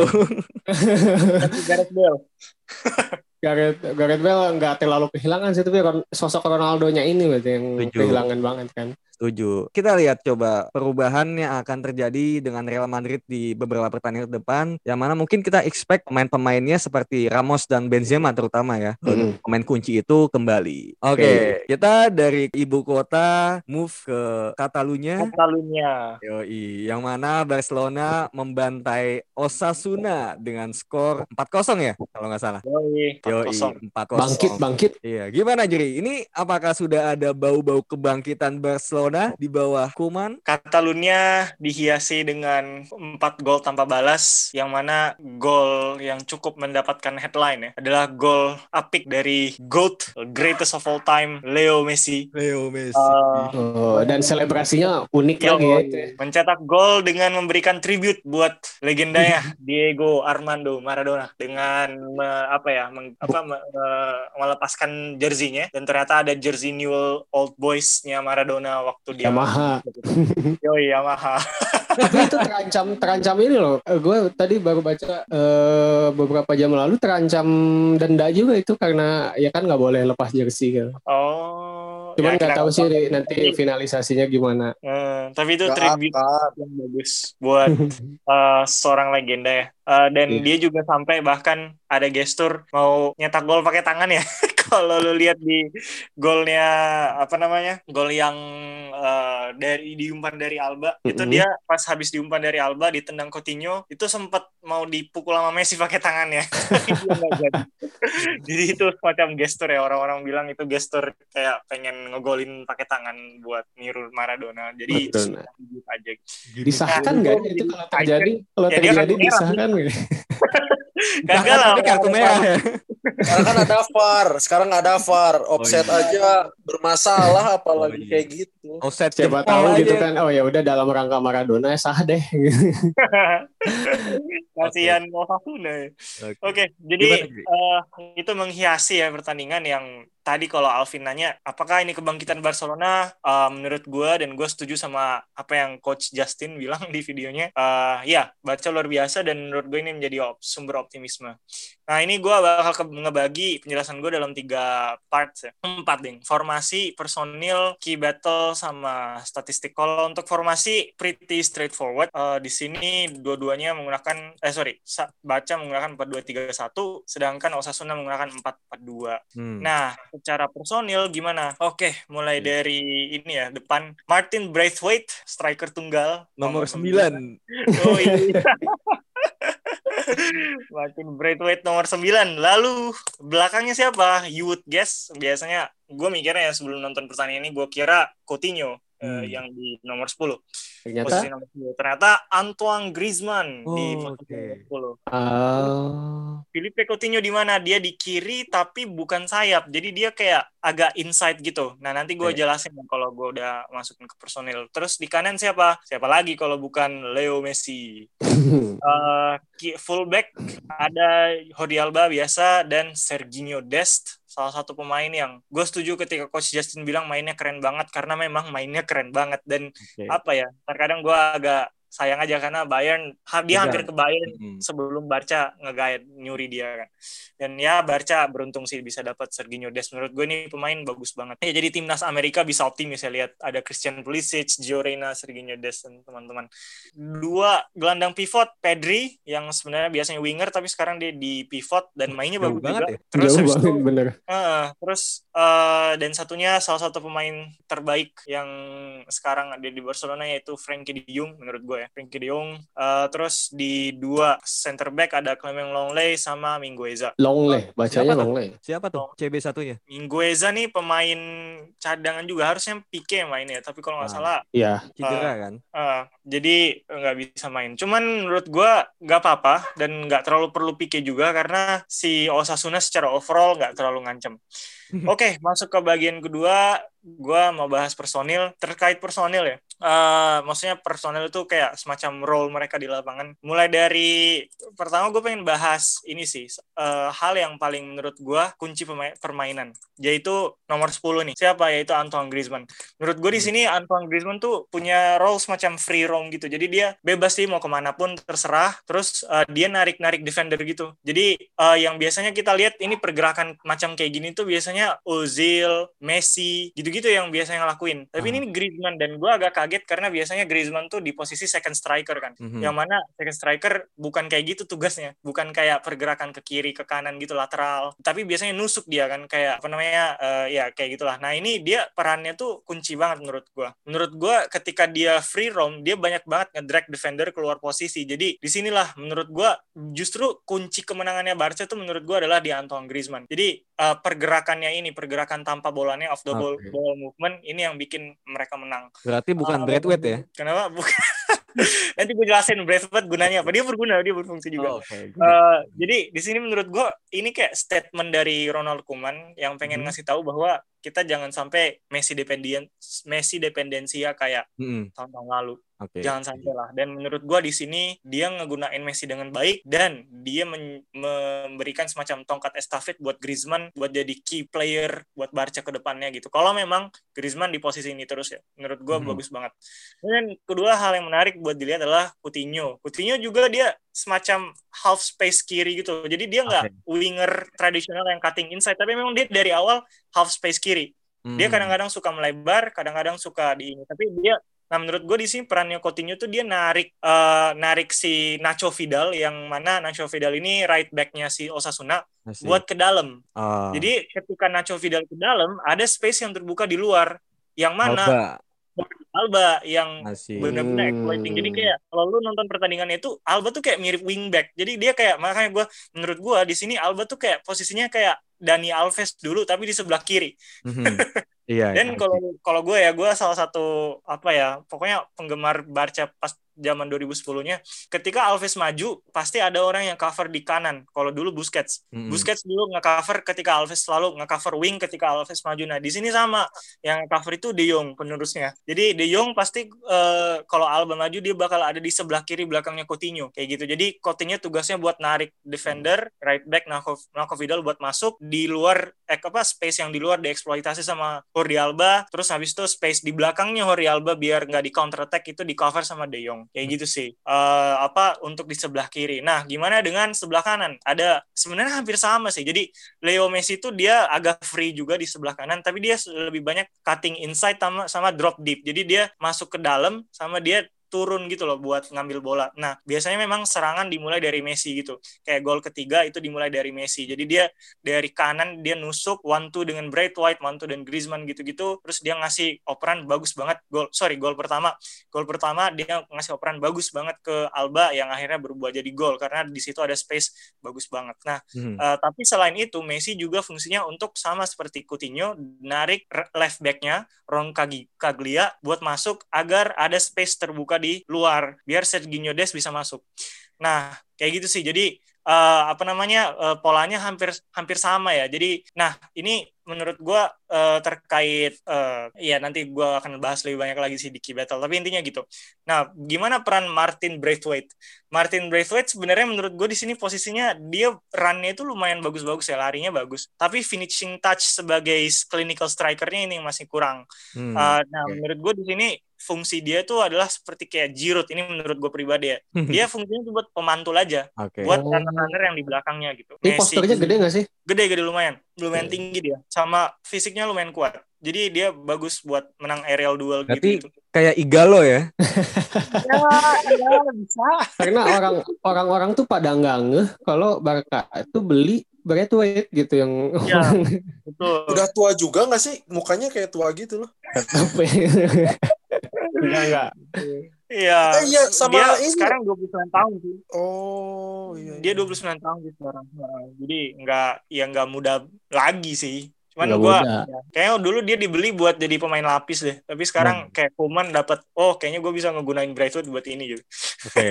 Gareth Bale. Gareth Gareth Bale nggak terlalu kehilangan sih tapi sosok Ronaldonya ini berarti yang Setuju. kehilangan banget kan. Setuju. Kita lihat coba perubahan yang akan terjadi dengan Real Madrid di beberapa pertandingan ke depan. Yang mana mungkin kita expect pemain-pemainnya seperti Ramos dan Benzema terutama ya. Mm. Pemain kunci itu kembali. Oke, kita dari ibu kota move ke Catalunya. Katalunya. Yoi, yang mana Barcelona membantai Osasuna dengan skor 4-0 ya, kalau nggak salah. Yoi, Yoi, 4-0. 4-0. Bangkit, bangkit. Iya, gimana Jeri? Ini apakah sudah ada bau-bau kebangkitan Barcelona di bawah Kuman? Catalunya dihiasi dengan 4 gol tanpa balas, yang mana gol yang cukup mendapatkan headline ya adalah gol apik dari GOAT, greatest of all time, Leo Messi. Leo Messi. Uh, Oh, dan selebrasinya unik Yo, lagi ya. ya. mencetak gol dengan memberikan tribute buat legendanya Diego Armando Maradona dengan me- apa ya meng- apa me- me- melepaskan jersinya dan ternyata ada jersey New Old Boys-nya Maradona waktu dia Yamaha. Yoi Yamaha. Tapi itu terancam terancam ini loh. Gue tadi baru baca eh, beberapa jam lalu terancam denda juga itu karena ya kan nggak boleh lepas jersey kan. Oh. Cuman ya, nggak kira- tahu sih nanti finalisasinya gimana. Hmm, tapi itu tribute yang bagus buat uh, seorang legenda ya. Uh, dan Iya. dia juga sampai bahkan ada gestur mau nyetak gol pakai tangan ya. Kalau lu lihat di golnya apa namanya? Gol yang uh, dari diumpan dari Alba, itu Mhm. dia pas habis diumpan dari Alba ditendang Coutinho, itu sempat mau dipukul sama Messi pakai tangannya. Jadi. Itu semacam gestur ya orang-orang bilang itu gestur kayak pengen ngegolin pakai tangan buat niru Maradona. Jadi Betul. suka tribute aja. Disahkan Nah, nggak itu itu kalau jadi terjadi kalau Ya, terjadi disahkan nggak? Kagak lah. Kartu merah ya. Sekarang kan ada VAR, sekarang nggak ada VAR. Offset iya. aja bermasalah apalagi Oh, iya. kayak gitu. Offset Siapa jempol tahu aja. gitu kan. Oh ya udah dalam rangka Maradona sah deh. Kasihan Osasuna. ya. Oke. Oke, jadi Gimana, eh, itu menghiasi ya pertandingan yang tadi kalau Alvin nanya apakah ini kebangkitan Barcelona? Eh, menurut gue dan gue setuju sama apa yang Coach Justin bilang di videonya Eh, ya baca luar biasa dan menurut gue ini menjadi op- sumber optimisme. Nah ini gue bakal ngebagi penjelasan gue dalam tiga parts ya. Empat ding formasi personil key battle sama statistik. Kalau untuk formasi pretty straightforward. Eh, di sini dua-duanya menggunakan eh sorry baca menggunakan 4231 sedangkan Osasuna menggunakan 442 Hmm. Nah, secara personil gimana? Oke, mulai Iya. dari ini ya, depan Martin Braithwaite, striker tunggal nomor sembilan. 9. Oh iya. Martin Braithwaite nomor 9. Lalu belakangnya siapa? You would guess. Biasanya gue mikirnya ya sebelum nonton pertandingan ini gue kira Coutinho Hmm. yang di nomor 10. Ternyata Posisi nomor 10. Ternyata Antoine Griezmann di Oh, posisi oke. nomor 10. ah, Filipe Coutinho di mana? Dia di kiri tapi bukan sayap. Jadi dia kayak agak inside gitu. Nah, nanti gue Oke. jelasin kalau gue udah masukin ke personil. Terus di kanan siapa? Siapa lagi kalau bukan Leo Messi? Eh, ki- fullback ada Jordi Alba biasa dan Serginho Dest salah satu pemain yang gue setuju ketika coach Justin bilang mainnya keren banget karena memang mainnya keren banget dan Oke. apa ya terkadang gue agak sayang aja karena Bayern dia Iya. hampir ke Bayern Hmm. sebelum Barca ngegaet nyuri dia kan. Dan ya Barca beruntung sih bisa dapat Serginho Dest. Menurut gue ini pemain bagus banget. Ya jadi timnas Amerika bisa optimis ya lihat ada Christian Pulisic, Gio Reyna, Serginho Dest dan teman-teman. Dua gelandang pivot Pedri yang sebenarnya biasanya winger tapi sekarang dia di pivot dan mainnya Jauh bagus banget juga. ya. Terus jauh habis itu banget bener. Heeh, terus eh, dan satunya salah satu pemain terbaik yang sekarang ada di Barcelona yaitu Frankie De Jong menurut gue ya Frankie De Jong Eh, terus di dua center back ada Clement Longley sama Mingueza Longley, bacanya Siapa tuh? Longley. Siapa tuh? CB satunya. Mingueza nih pemain cadangan juga harusnya Pique yang mainnya tapi kalau nggak Ah. salah Iya. Cedera kan? eh, jadi nggak bisa main cuman menurut gue nggak apa-apa dan nggak terlalu perlu Pique juga karena si Osasuna secara overall nggak terlalu ngancem Oke, masuk ke bagian kedua, gue mau bahas personil. Terkait personil ya, eh, maksudnya personil itu kayak semacam role mereka di lapangan. Mulai dari pertama gue pengen bahas ini sih, eh, hal yang paling menurut gue kunci permainan, yaitu nomor 10 nih. Siapa? Yaitu Antoine Griezmann. Menurut gue di Hmm. sini Antoine Griezmann tuh punya role semacam free roam gitu. Jadi dia bebas sih mau ke mana pun terserah. Terus eh, dia narik-narik defender gitu. Jadi eh, yang biasanya kita lihat ini pergerakan macam kayak gini tuh biasanya Ozil, Messi, gitu-gitu yang biasanya ngelakuin. Tapi Ah. ini Griezmann dan gue agak kaget karena biasanya Griezmann tuh di posisi second striker kan. Mhm. Yang mana second striker bukan kayak gitu tugasnya, bukan kayak pergerakan ke kiri ke kanan gitu lateral, tapi biasanya nusuk dia kan kayak apa namanya eh, ya kayak gitulah. Nah ini dia perannya tuh kunci banget menurut gue. Menurut gue ketika dia free roam dia banyak banget ngedrag defender keluar posisi. Jadi di sinilah menurut gue justru kunci kemenangannya Barca tuh menurut gue adalah di Antoine Griezmann. Jadi eh, pergerakannya ini pergerakan tanpa bolanya off the ball, Oke. ball movement ini yang bikin mereka menang. Berarti bukan Ah, Braithwaite ya? Kenapa? Bukan. Nanti gue jelasin Braithwaite gunanya apa. Dia berguna, dia berfungsi juga. Oh, Oke. Eh, jadi di sini menurut gue ini kayak statement dari Ronald Koeman yang pengen Mhm. ngasih tahu bahwa kita jangan sampai Messi dependent Messi dependensia kayak Mm-mm. tahun-tahun lalu. Oke. Jangan sampai lah. Dan menurut gua di sini dia ngegunain Messi dengan baik dan dia memberikan semacam tongkat estafet buat Griezmann buat jadi key player buat Barca ke depannya gitu. Kalau memang Griezmann di posisi ini terus ya, menurut gua Mhm. bagus banget. Dan kedua hal yang menarik buat dilihat adalah Coutinho. Coutinho juga dia semacam half space kiri gitu. Jadi dia nggak winger tradisional yang cutting inside, tapi memang dia dari awal half space kiri. Dia Hmm. kadang-kadang suka melebar, kadang-kadang suka di ini. Tapi dia, nah menurut gue di sini perannya Coutinho tuh dia narik eh, narik si Nacho Vidal yang mana Nacho Vidal ini right backnya si Osasuna Masih. buat ke dalam. Ah, Jadi ketika Nacho Vidal ke dalam, ada space yang terbuka di luar. Yang mana Alba Alba yang benar-benar exploiting. Jadi kayak kalau lu nonton pertandingannya itu Alba tuh kayak mirip wingback. Jadi dia kayak makanya gua menurut gua di sini Alba tuh kayak posisinya kayak Dani Alves dulu tapi di sebelah kiri. Mhm. Iya. Dan iya. kalau kalau gue ya gue salah satu apa ya pokoknya penggemar Barca pas zaman 2010-nya ketika Alves maju pasti ada orang yang cover di kanan. Kalau dulu Busquets, Mm-mm. Busquets dulu nge-cover ketika Alves selalu nge-cover wing ketika Alves maju. Nah, di sini sama yang cover itu De Jong penerusnya. Jadi De Jong pasti eh, kalau Alba maju dia bakal ada di sebelah kiri belakangnya Coutinho kayak gitu. Jadi Coutinho tugasnya buat narik defender, right back Nako, Nako Vidal buat masuk di luar eh apa space yang di luar dieksploitasi sama Jordi Alba. Terus habis itu space di belakangnya Jordi Alba biar nggak di counter attack itu di cover sama De Jong. Kayak gitu sih. Eh, apa untuk di sebelah kiri. Nah, gimana dengan sebelah kanan? Ada sebenarnya hampir sama sih. Jadi Leo Messi itu dia agak free juga di sebelah kanan, tapi dia lebih banyak cutting inside sama sama drop deep. Jadi dia masuk ke dalam sama dia turun gitu loh buat ngambil bola. Nah, biasanya memang serangan dimulai dari Messi gitu. Kayak gol ketiga itu dimulai dari Messi. Jadi dia dari kanan dia nusuk one two dengan Braithwaite, one two dan Griezmann gitu-gitu. Terus dia ngasih operan bagus banget gol. Sorry, gol pertama. Gol pertama dia ngasih operan bagus banget ke Alba yang akhirnya berubah jadi gol karena di situ ada space bagus banget. Nah, Mhm. Uh, tapi selain itu Messi juga fungsinya untuk sama seperti Coutinho narik left backnya Ron Caglia buat masuk agar ada space terbuka di luar biar Serginho Des bisa masuk. Nah kayak gitu sih. Jadi uh, apa namanya uh, polanya hampir hampir sama ya. Jadi nah ini menurut gua uh, terkait uh, ya nanti gua akan bahas lebih banyak lagi sih di Key Battle. Tapi intinya gitu. Nah gimana peran Martin Braithwaite? Martin Braithwaite sebenarnya menurut gue di sini posisinya dia run-nya itu lumayan bagus-bagus ya larinya bagus tapi finishing touch sebagai clinical strikernya ini yang masih kurang Hmm. Uh, nah oke. menurut gue di sini fungsi dia itu adalah seperti kayak Giroud ini menurut gue pribadi ya dia fungsinya tuh buat pemantul aja Oke. buat Oh. runner-runner yang di belakangnya gitu Ini posternya gede gak sih? gede gede lumayan lumayan Oke. tinggi dia sama fisiknya lumayan kuat jadi dia bagus buat menang aerial duel Berarti- gitu, gitu. Kayak Igalo ya. ya, ya bisa Karena orang orang-orang tuh pada nggak ngeh kalau Barca itu beli Braithwaite gitu yang ya betul Udah tua juga nggak sih? Mukanya kayak tua gitu loh. Apa ya? Enggak, enggak. Iya. Eh, iya, sama dia ini. sekarang 29 tahun sih. Oh iya. Dia iya. 29 tahun sih sekarang. Jadi nggak ya nggak muda lagi sih. Cuman Nggak gua muda. ya, kayaknya dulu dia dibeli buat jadi pemain lapis deh. Tapi sekarang kayak Kuman dapat oh kayaknya gue bisa ngegunain Braithwaite buat ini gitu. Oke.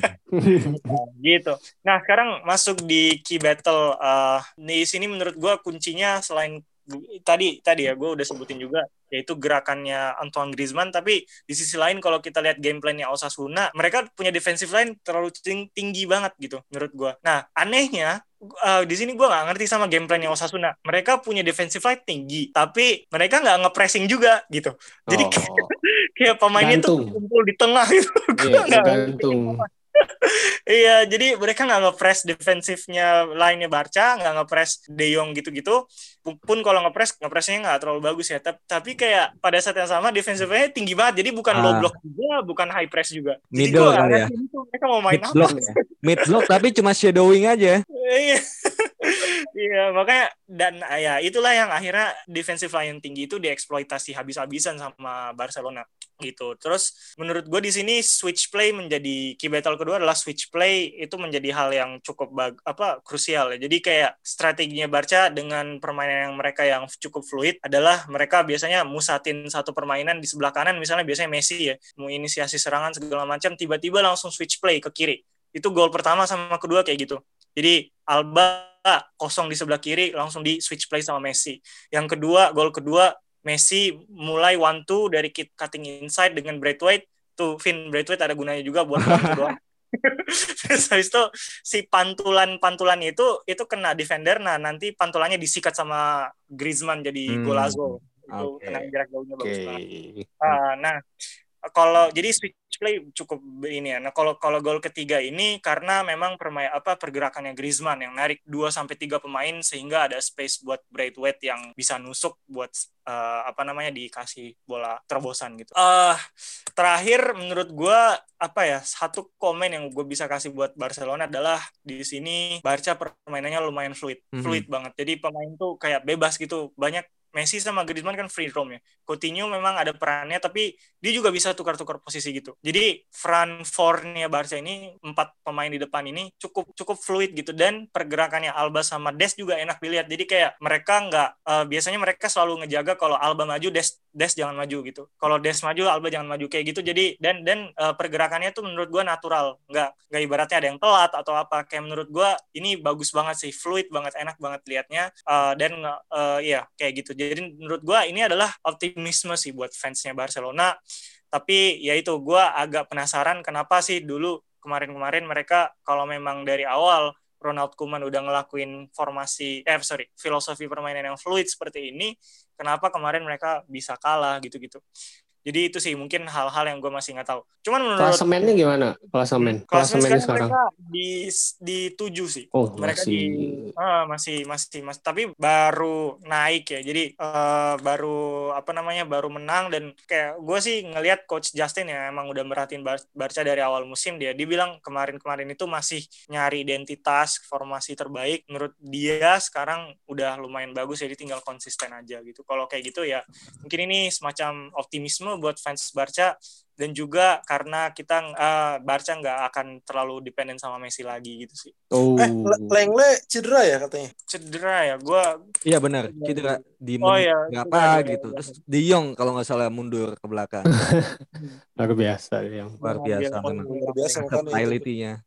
Nah, gitu. Nah, sekarang masuk di key battle eh di sini menurut gua kuncinya selain tadi tadi ya gue udah sebutin juga yaitu gerakannya Antoine Griezmann tapi di sisi lain kalau kita lihat game plan-nya Osasuna mereka punya defensive line terlalu ting- tinggi banget gitu menurut gua. Nah, anehnya eh, di sini gua nggak ngerti sama game plan-nya Osasuna. Mereka punya defensive line tinggi, tapi mereka nggak nge-pressing juga gitu. Jadi Oh, kayak pemainnya tuh kumpul di tengah gitu. iya, Gua nggak gantung. Iya, jadi mereka nggak nge-press defensifnya lainnya Barca, nggak nge-press De Jong gitu-gitu. Pun kalau nge-press, nge-pressnya nggak terlalu bagus ya. Tapi, tapi kayak pada saat yang sama defensifnya tinggi banget. Jadi bukan Ah. low block juga, bukan high press juga. Jadi Middle gua nggak kali ya? mereka mau main Mid apa. block ya. Mid block tapi cuma shadowing aja. Iya. Iya, makanya dan ah, ya itulah yang akhirnya defensive line tinggi itu dieksploitasi habis-habisan sama Barcelona gitu. Terus menurut gue di sini switch play menjadi key battle kedua adalah switch play itu menjadi hal yang cukup bag, apa krusial ya. Jadi kayak strateginya Barca dengan permainan yang mereka yang cukup fluid adalah mereka biasanya musatin satu permainan di sebelah kanan misalnya biasanya Messi ya mau inisiasi serangan segala macam tiba-tiba langsung switch play ke kiri. Itu gol pertama sama kedua kayak gitu. Jadi Alba kosong di sebelah kiri langsung di switch play sama Messi. Yang kedua, gol kedua Messi mulai one two dari kit- cutting inside dengan Braithwaite. Tuh Vin Braithwaite ada gunanya juga buat one doang. Terus habis itu si pantulan-pantulan itu itu kena defender nah nanti pantulannya disikat sama Griezmann jadi Hmm. golazo. Itu Oke. kena jarak jauhnya bagus Oke. banget. Ah, nah, kalau jadi switch play cukup ini ya. Nah, kalau kalau gol ketiga ini karena memang permain apa pergerakannya Griezmann yang narik 2 sampai 3 pemain sehingga ada space buat Braithwaite yang bisa nusuk buat eh, apa namanya dikasih bola terobosan gitu. Eh terakhir menurut gua apa ya satu komen yang gue bisa kasih buat Barcelona adalah di sini Barca permainannya lumayan fluid, Mhm. fluid banget. Jadi pemain tuh kayak bebas gitu. Banyak Messi sama Griezmann kan free roam ya. Coutinho memang ada perannya tapi dia juga bisa tukar-tukar posisi gitu. Jadi front four-nya Barca ini empat pemain di depan ini cukup cukup fluid gitu dan pergerakannya Alba sama Des juga enak dilihat. Jadi kayak mereka nggak eh, biasanya mereka selalu ngejaga kalau Alba maju Des Des jangan maju gitu. Kalau Des maju Alba jangan maju kayak gitu. Jadi dan dan eh, pergerakannya tuh menurut gua natural. Nggak nggak ibaratnya ada yang telat atau apa. Kayak menurut gua ini bagus banget sih, fluid banget, enak banget liatnya Eh, dan eh, ya kayak gitu. Jadi menurut gua ini adalah optimisme sih buat fansnya Barcelona. Tapi ya itu gua agak penasaran kenapa sih dulu kemarin-kemarin mereka kalau memang dari awal Ronald Koeman udah ngelakuin formasi eh sorry filosofi permainan yang fluid seperti ini kenapa kemarin mereka bisa kalah gitu-gitu jadi itu sih mungkin hal-hal yang gue masih nggak tahu. Cuman menurut Klasemennya gimana? Klasemen. klasemen sekarang sekarang. di di tujuh sih. Oh, mereka masih. di ah, masih masih masih tapi baru naik ya. Jadi eh, baru apa namanya baru menang dan kayak gue sih ngelihat coach Justin ya emang udah merhatiin Bar- Barca dari awal musim dia. Dia bilang kemarin-kemarin itu masih nyari identitas formasi terbaik. Menurut dia sekarang udah lumayan bagus jadi tinggal konsisten aja gitu. Kalau kayak gitu ya mungkin ini semacam optimisme buat fans Barca dan juga karena kita eh, Barca nggak akan terlalu dependen sama Messi lagi gitu sih Oh. Eh, Le- Lengle cedera ya katanya. cedera ya gue Iya benar, cedera di Oh, iya, berapa cedera, gitu. iya. Terus De Jong kalau nggak salah mundur ke belakang. Luar biasa yang. Luar biasa memang. Luar biasa.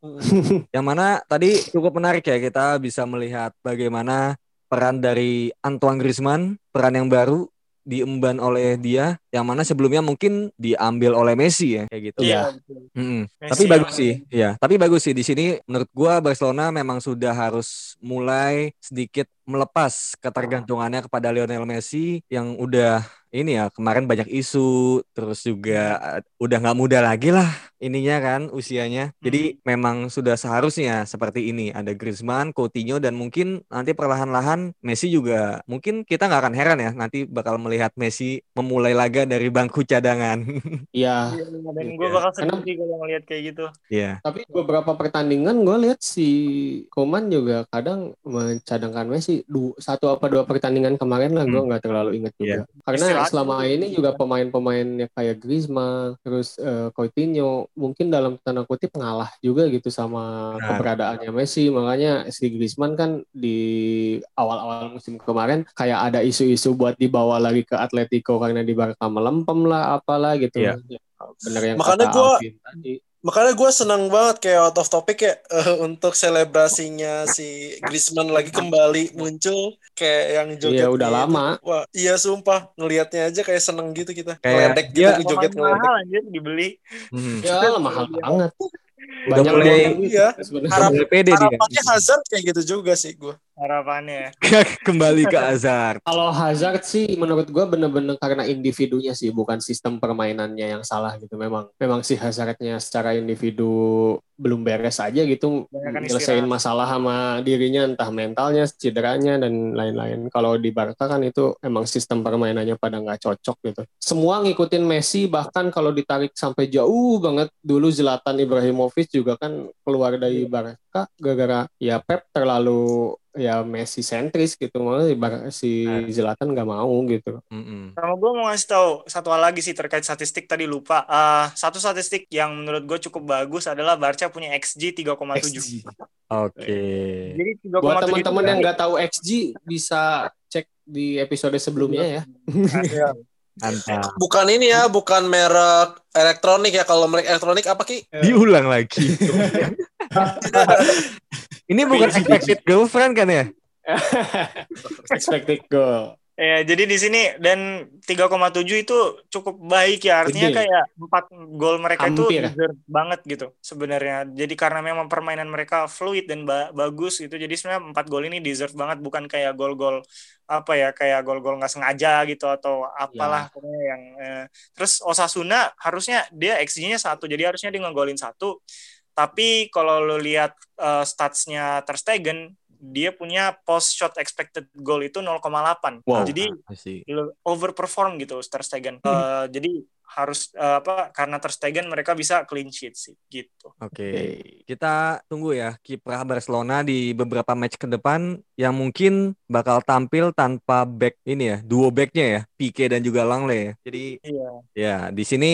Mm. Yang mana tadi cukup menarik ya kita bisa melihat bagaimana peran dari Antoine Griezmann, peran yang baru diemban oleh dia yang mana sebelumnya mungkin diambil oleh Messi ya kayak gitu. Iya. betul. Mm-mm. Messi Tapi bagus sih, ya. Tapi bagus sih di sini menurut gua Barcelona memang sudah harus mulai sedikit melepas ketergantungannya kepada Lionel Messi yang udah ini ya kemarin banyak isu terus juga eh, udah nggak muda lagi lah ininya kan usianya. Jadi memang sudah seharusnya seperti ini ada Griezmann, Coutinho dan mungkin nanti perlahan-lahan Messi juga mungkin kita nggak akan heran ya nanti bakal melihat Messi memulai laga dari bangku cadangan. Iya. Iya, dan Iya. gue bakal sedih sih kalau ngeliat kayak gitu. Iya. Tapi beberapa pertandingan gue lihat si Koman juga kadang mencadangkan Messi du, satu apa dua pertandingan kemarin lah gue Hmm. nggak terlalu inget juga. Karena Selama dulu. ini juga pemain-pemainnya kayak Griezmann, terus eh, Coutinho mungkin dalam tanda kutip ngalah juga gitu sama Benar. keberadaannya Messi. Makanya si Griezmann kan di awal-awal musim kemarin kayak ada isu-isu buat dibawa lagi ke Atletico karena di Barca melempem lah apalah gitu. Iya. Ya, Bener yang Makanya kata gua- Alvin tadi. Makanya gue senang banget kayak out of topic ya eh, untuk selebrasinya si Griezmann lagi kembali muncul kayak yang joget. Iya udah gitu. lama. Wah, iya sumpah ngelihatnya aja kayak seneng gitu kita. Kayak Ngeledek dia- gitu joget Pemain ngeledek. mahal anjir dibeli. Hmm. Ya mahal banget. Udah mulai- Iya. sebenarnya. Harap-. Harapannya Hazard kayak gitu juga sih gue. Harapannya. Kembali ke Hazard. Kalau Hazard sih menurut gue bener-bener karena individunya sih bukan sistem permainannya yang salah gitu. Memang memang si Hazardnya secara individu belum beres aja gitu nyelesain masalah sama dirinya entah mentalnya, cederanya dan lain-lain. Kalau di Barca kan itu emang sistem permainannya pada nggak cocok gitu. Semua ngikutin Messi bahkan kalau ditarik sampai jauh banget dulu Zlatan Ibrahimovic juga kan keluar dari Barca gara-gara ya Pep terlalu ya Messi sentris gitu malah si si Zlatan nggak mau gitu. Mm-mm. Sama gue mau ngasih tahu satu hal lagi sih terkait statistik tadi lupa. Eh, satu statistik yang menurut gue cukup bagus adalah Barca punya XG 3,7. XG. Oke. Jadi 3,7 Buat teman-teman yang nggak tahu XG bisa cek di episode sebelumnya ya. Iya. Mantap. Bukan ini ya, bukan merek elektronik ya. Kalau merek elektronik apa Ki? Diulang lagi. Ini bukan expected girlfriend kan ya? Expected goal. Ya, jadi di sini dan 3,7 itu cukup baik ya. Artinya Gede. kayak 4 gol mereka itu Hampir. deserve banget gitu sebenarnya. Jadi karena memang permainan mereka fluid dan ba- bagus gitu. Jadi sebenarnya 4 gol ini deserve banget bukan kayak gol-gol apa ya kayak gol-gol nggak sengaja gitu atau apalah pokoknya yang eh. terus Osasuna harusnya dia XG-nya satu jadi harusnya dia ngegolin satu tapi kalau lo lihat eh, statsnya Ter Stegen dia punya post shot expected goal itu 0,8 Wow. jadi overperform gitu Ter Stegen. Eh, jadi harus eh, apa karena Ter Stegen mereka bisa clean sheet sih gitu. Oke. Kita tunggu ya kiprah Barcelona di beberapa match ke depan yang mungkin bakal tampil tanpa back ini ya, duo backnya ya, Pique dan juga Langley ya. Jadi Iya. ya di sini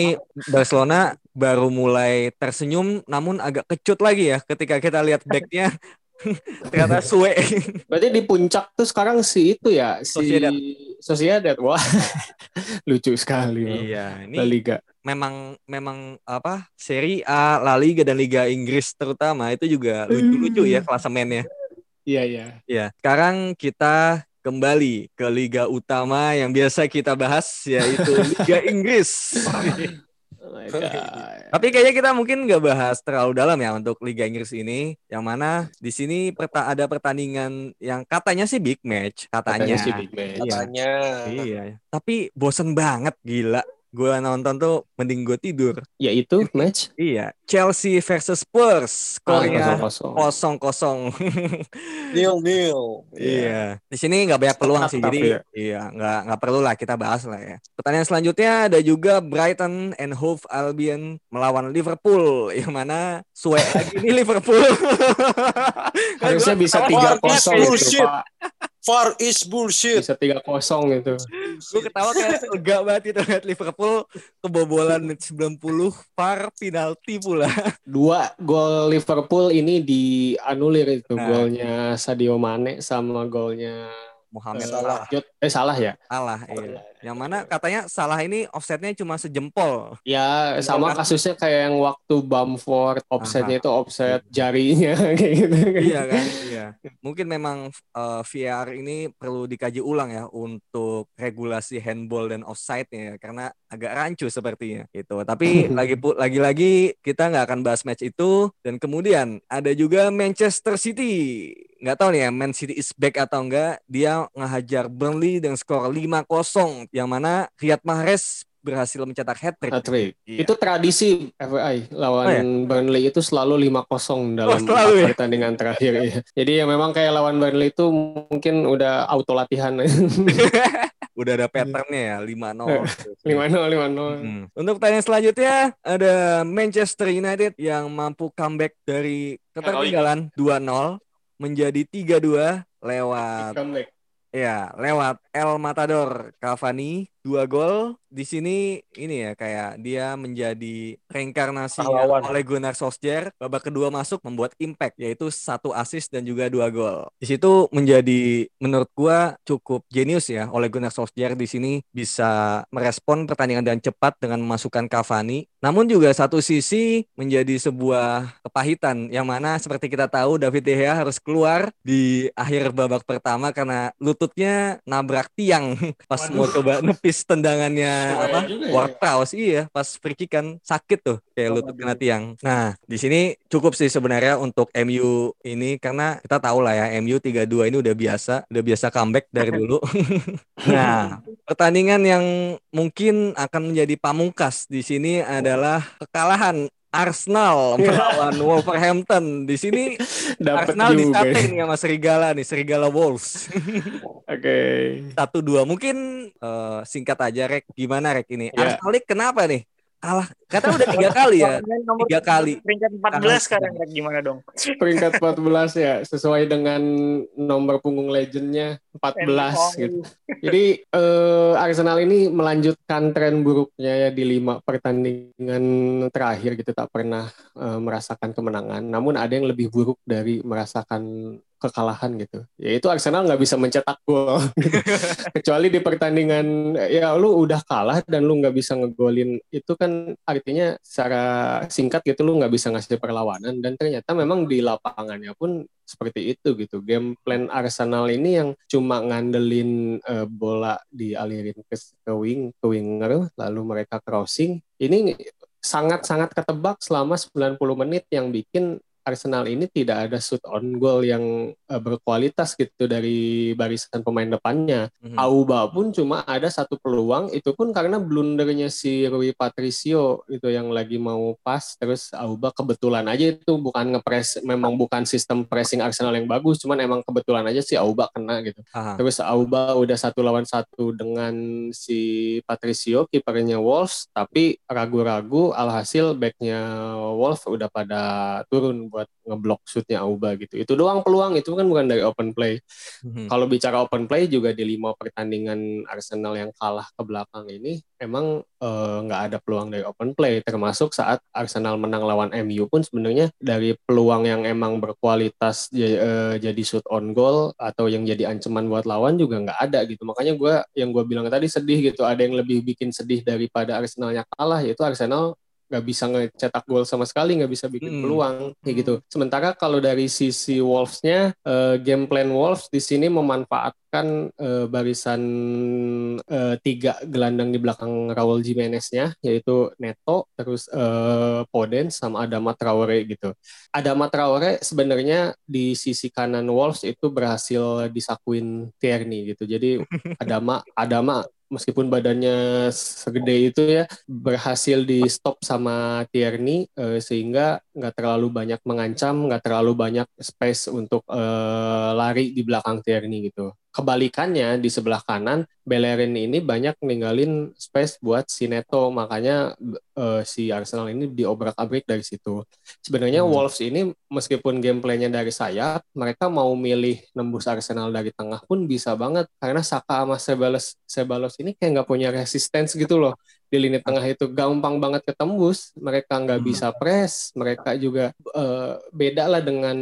Barcelona baru mulai tersenyum namun agak kecut lagi ya ketika kita lihat backnya ternyata suwe. Berarti di puncak tuh sekarang si itu ya si Sociedad. Sociedad. Wah. Lucu sekali. Iya, La ini Liga. memang memang apa? Seri A, La Liga dan Liga Inggris terutama itu juga lucu-lucu ya klasemennya. Iya, iya. Ya, sekarang kita kembali ke liga utama yang biasa kita bahas yaitu Liga Inggris. Oh my God. Tapi kayaknya kita mungkin nggak bahas terlalu dalam ya untuk Liga Inggris ini, yang mana di sini perta- ada pertandingan yang katanya sih big match, katanya. Katanya sih big match. Iya. Katanya. Iya, tapi bosen banget gila. Gue nonton tuh mending gue tidur. Ya itu match. Iya, Chelsea versus Spurs, Ah, skornya kosong-kosong. kosong kosong. Nil nil. Iya. Di sini nggak banyak peluang sih, jadi ya. iya nggak nggak perlu lah kita bahas lah ya. Pertanyaan selanjutnya ada juga Brighton and Hove Albion melawan Liverpool, yang mana suwe lagi ini Liverpool. Harusnya bisa tiga kosong itu bullshit. Pak. Far is bullshit. Bisa tiga kosong itu. Gue ketawa kayak lega banget itu lihat Liverpool kebobolan menit 90 VAR penalti pula. Dua gol Liverpool ini dianulir itu Nah. golnya Sadio Mane sama golnya Mohamed Salah. Eh salah ya Salah, iya. Yang mana katanya Salah ini offsetnya cuma sejempol. ya sama kasusnya kayak yang waktu Bamford offsetnya itu offset jarinya kayak gitu. Iya kan? Iya. Mungkin memang eh, VR ini perlu dikaji ulang ya untuk regulasi handball dan offside ya karena agak rancu sepertinya gitu. Tapi lagi lagi-lagi kita nggak akan bahas match itu. Dan kemudian ada juga Manchester City. Nggak tahu nih ya Man City is back atau enggak dia ngehajar Burnley dengan skor 5-0 yang mana Riyad Mahrez berhasil mencetak hat-trick Hat-trick. Iya. Itu tradisi FAI lawan Oh, ya? Burnley itu selalu 5-0 dalam selalu ya? pertandingan terakhir ya. Jadi ya memang kayak lawan Burnley itu mungkin udah auto latihan. udah ada patternnya ya 5-0 5-0 5-0. Hmm. Untuk pertanyaan selanjutnya ada Manchester United yang mampu comeback dari ketertinggalan 2-0 menjadi 3-2 lewat Comeback. Ya lewat El Matador Cavani dua gol di sini ini ya kayak dia menjadi reinkarnasi oleh Gunnar Solskjaer. Babak kedua masuk membuat impact yaitu satu assist dan juga dua gol. Di situ menjadi menurut gua cukup jenius ya oleh Gunnar Solskjaer di sini bisa merespon pertandingan dengan cepat dengan memasukkan Cavani. Namun juga satu sisi menjadi sebuah kepahitan yang mana seperti kita tahu David De Gea harus keluar di akhir babak pertama karena lututnya nabrak tiang pas mau coba nepis tipis tendangannya Oh, apa? ya. Iya pas free kick kan sakit tuh kayak Oh, lutut kena tiang. Nah, di sini cukup sih sebenarnya untuk MU ini karena kita tahu lah ya MU 3-2 ini udah biasa, udah biasa comeback dari dulu. nah, pertandingan yang mungkin akan menjadi pamungkas di sini adalah kekalahan Arsenal melawan Wolverhampton. Di sini Dapat Arsenal disatain nih sama Serigala nih, Serigala Wolves. Oke. Satu dua mungkin eh, singkat aja Rek, gimana Rek ini? Ya. Arsenal ini kenapa nih? Kalah, kata udah tiga kali ya, tiga kali. peringkat 14 sekarang Rek, gimana dong? Peringkat 14 ya, sesuai dengan nomor punggung legendnya 14 gitu. Jadi eh, Arsenal ini melanjutkan tren buruknya ya di lima pertandingan terakhir gitu tak pernah eh, merasakan kemenangan. Namun ada yang lebih buruk dari merasakan kekalahan gitu. Yaitu Arsenal nggak bisa mencetak gol. Kecuali di pertandingan ya lu udah kalah dan lu nggak bisa ngegolin itu kan artinya secara singkat gitu lu nggak bisa ngasih perlawanan dan ternyata memang di lapangannya pun seperti itu gitu. Game plan Arsenal ini yang cuma ngandelin eh, bola dialirin ke, ke wing ke winger lalu mereka crossing ini sangat-sangat ketebak selama 90 menit yang bikin Arsenal ini tidak ada shoot on goal yang eh, berkualitas gitu dari barisan pemain depannya. Mhm. Auba pun cuma ada satu peluang, itu pun karena blundernya si Rui Patricio itu yang lagi mau pas, terus Auba kebetulan aja itu bukan ngepres, memang bukan sistem pressing Arsenal yang bagus, cuman emang kebetulan aja si Auba kena gitu. Aha. Terus Auba udah satu lawan satu dengan si Patricio, kipernya Wolves, tapi ragu-ragu alhasil backnya Wolves udah pada turun buat ngeblok shootnya Auba gitu. Itu doang peluang, itu kan bukan dari open play. Mhm. Kalau bicara open play juga di lima pertandingan Arsenal yang kalah ke belakang ini emang eh, nggak ada peluang dari open play termasuk saat Arsenal menang lawan MU pun sebenarnya dari peluang yang emang berkualitas eh, jadi shoot on goal atau yang jadi ancaman buat lawan juga nggak ada gitu makanya gue yang gue bilang tadi sedih gitu ada yang lebih bikin sedih daripada Arsenalnya kalah yaitu Arsenal nggak bisa ngecetak gol sama sekali, nggak bisa bikin Hmm. peluang kayak gitu. Sementara kalau dari sisi Wolves-nya, eh, game plan Wolves di sini memanfaatkan eh, barisan eh, tiga gelandang di belakang Raul Jimenez-nya, yaitu Neto, terus eh, Podence sama Adama Traore gitu. Adama Traore sebenarnya di sisi kanan Wolves itu berhasil disakuin Tierney gitu. Jadi Adama Adama meskipun badannya segede itu ya berhasil di stop sama Tierney eh, sehingga nggak terlalu banyak mengancam, nggak terlalu banyak space untuk eh, lari di belakang Tierney gitu. Kebalikannya di sebelah kanan Bellerin ini banyak ninggalin space buat si Neto, makanya eh, si Arsenal ini diobrak-abrik dari situ. Sebenarnya Hmm. Wolves ini meskipun gameplaynya dari sayap, mereka mau milih nembus Arsenal dari tengah pun bisa banget karena Saka sama Sebalos Sebalos ini kayak nggak punya resistance gitu loh di lini tengah itu gampang banget ketembus. Mereka nggak Hmm. bisa press, mereka juga eh, beda lah dengan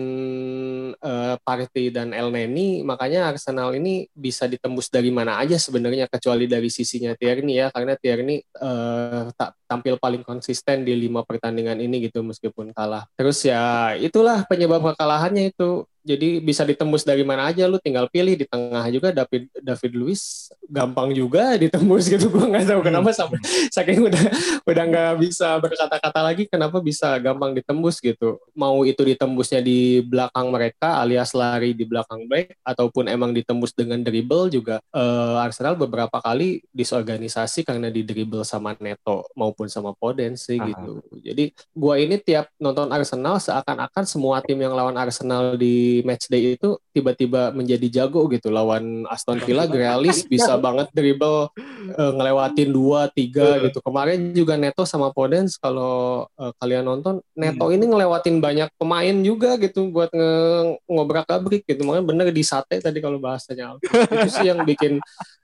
eh, Partey dan El Neni. Makanya Arsenal ini bisa ditembus dari mana aja sebenarnya kecuali dari sisinya Tierney ya karena Tierney eh, tak tampil paling konsisten di lima pertandingan ini gitu meskipun kalah. Terus ya itulah penyebab kekalahannya itu. Jadi bisa ditembus dari mana aja lu tinggal pilih. Di tengah juga David David Luiz gampang juga ditembus gitu. Gua nggak tahu kenapa sampai saking udah udah nggak bisa berkata-kata lagi kenapa bisa gampang ditembus gitu. Mau itu ditembusnya di belakang mereka alias lari di belakang back ataupun emang ditembus dengan dribble juga eh, Arsenal beberapa kali disorganisasi karena di dribble sama Neto maupun sama Podence sih Aha. gitu. Jadi gua ini tiap nonton Arsenal seakan-akan semua tim yang lawan Arsenal di match day itu tiba-tiba menjadi jago gitu. Lawan Aston Villa Grealish bisa banget dribble eh, ngelewatin dua tiga gitu. Kemarin juga Neto sama Podence kalau eh, kalian nonton Neto ini ngelewatin banyak pemain juga gitu buat nge ngobrak abrik gitu. Makanya bener di sate tadi kalau bahasanya itu sih yang bikin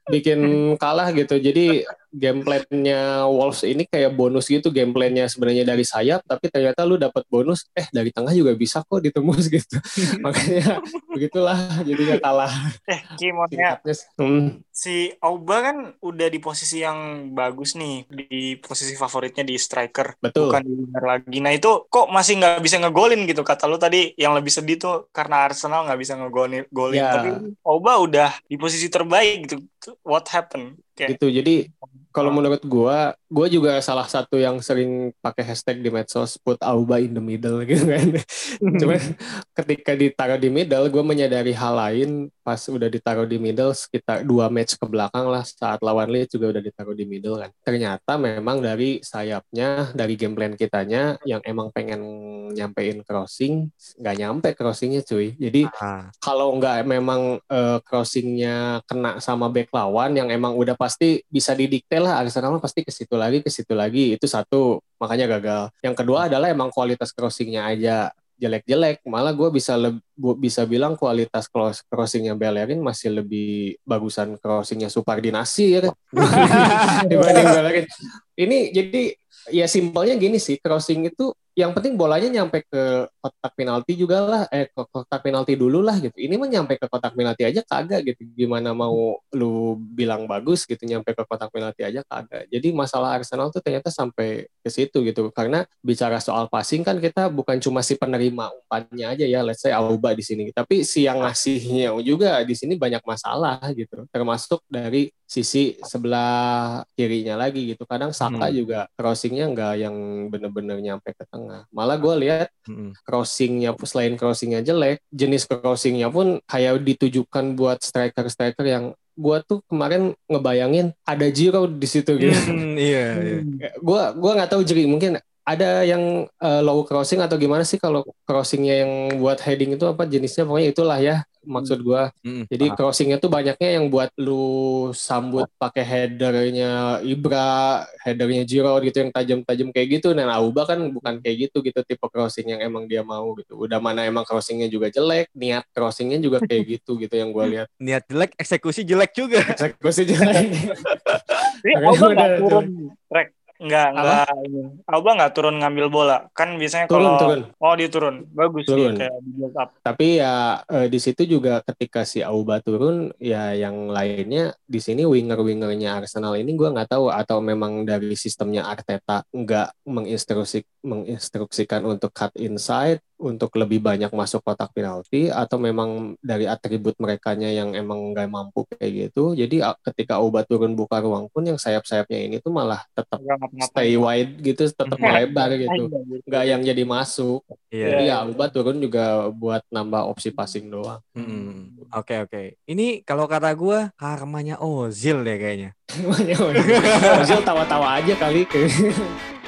bikin kalah gitu. Jadi game plan-nya Wolves ini kayak bonus gitu game plan-nya sebenarnya dari sayap tapi ternyata lu dapat bonus eh dari tengah juga bisa kok ditembus gitu. Makanya begitulah jadinya kalah. Eh, Singkatnya, hmm, si Auba kan udah di posisi yang bagus nih di posisi favoritnya di striker Betul. bukan di winger lagi. Nah itu kok masih nggak bisa ngegolin gitu? Kata lu tadi yang lebih sedih tuh karena Arsenal nggak bisa ngegolin golin. Ya. tapi Auba udah di posisi terbaik gitu. What happened? Kayak gitu jadi kalau menurut gua gua juga salah satu yang sering pakai hashtag di medsos put Auba in the middle gitu kan. Cuma ketika ditaruh di middle gue menyadari hal lain. Pas udah ditaruh di middle sekitar dua match ke belakang lah saat lawan Leeds juga udah ditaruh di middle kan. Ternyata memang dari sayapnya dari game plan kitanya yang emang pengen nyampein crossing nggak nyampe crossingnya cuy. Jadi Ah, kalau nggak memang eh, crossingnya kena sama back lawan yang emang udah pasti bisa didikte lah Arsenal pasti ke situ lagi ke situ lagi. Itu satu makanya gagal. Yang kedua adalah emang kualitas crossingnya aja jelek-jelek. Malah gue bisa bu- bisa bilang kualitas cross- crossingnya Bellerin masih lebih bagusan crossingnya Supardinasi ya kan dibanding Bellerin. Ini jadi ya simpelnya gini sih crossing itu yang penting bolanya nyampe ke kotak penalti juga lah eh ke kotak penalti dulu lah gitu. Ini mah nyampe ke kotak penalti aja kagak gitu. Gimana mau lu bilang bagus gitu nyampe ke kotak penalti aja kagak. Jadi masalah Arsenal tuh ternyata sampai ke situ gitu. Karena bicara soal passing kan kita bukan cuma si penerima umpannya aja ya let's say Auba di sini. Tapi si yang ngasihnya juga di sini banyak masalah gitu. Termasuk dari sisi sebelah kirinya lagi gitu kadang Saka Hmm. juga crossingnya nggak yang bener-bener nyampe ke tengah malah gue lihat mm-mm. crossingnya selain crossingnya jelek jenis crossingnya pun kayak ditujukan buat striker-striker yang gua tuh kemarin ngebayangin ada Giro di situ gitu Hmm, iya, iya. gua gua nggak tahu jadi mungkin ada yang eh, low crossing atau gimana sih kalau crossingnya yang buat heading itu apa jenisnya pokoknya itulah ya maksud gua Mm-mm. jadi Paham. crossingnya tuh banyaknya yang buat lu sambut pakai headernya Ibra, headernya Giroud gitu yang tajam-tajam kayak gitu. Dan Auba kan bukan kayak gitu gitu tipe crossing yang emang dia mau gitu. Udah mana emang crossingnya juga jelek, niat crossingnya juga kayak gitu gitu yang gue lihat. niat jelek eksekusi jelek juga Eksekusi jelek. Makanya Auba nggak turun track nggak Apa? nggak ini. Auba nggak turun ngambil bola kan biasanya turun kalau turun. oh dia turun bagus Turun. sih kayak di build up Tapi ya eh, di situ juga ketika si Auba turun, ya yang lainnya di sini winger-wingernya Arsenal ini gua nggak tahu atau memang dari sistemnya Arteta nggak menginstruksi menginstruksikan untuk cut inside untuk lebih banyak masuk kotak penalti atau memang dari atribut merekanya yang emang nggak mampu kayak gitu. Jadi ketika Auba turun buka ruang pun yang sayap-sayapnya ini tuh malah tetap stay wide gitu, tetap Hmm. melebar gitu. Aja gitu. Nggak yang jadi masuk. iya Jadi ya Auba turun juga buat nambah opsi passing doang. Oke oke ini kalau kata gua karmanya Ozil deh kayaknya Ozil tawa-tawa aja kali.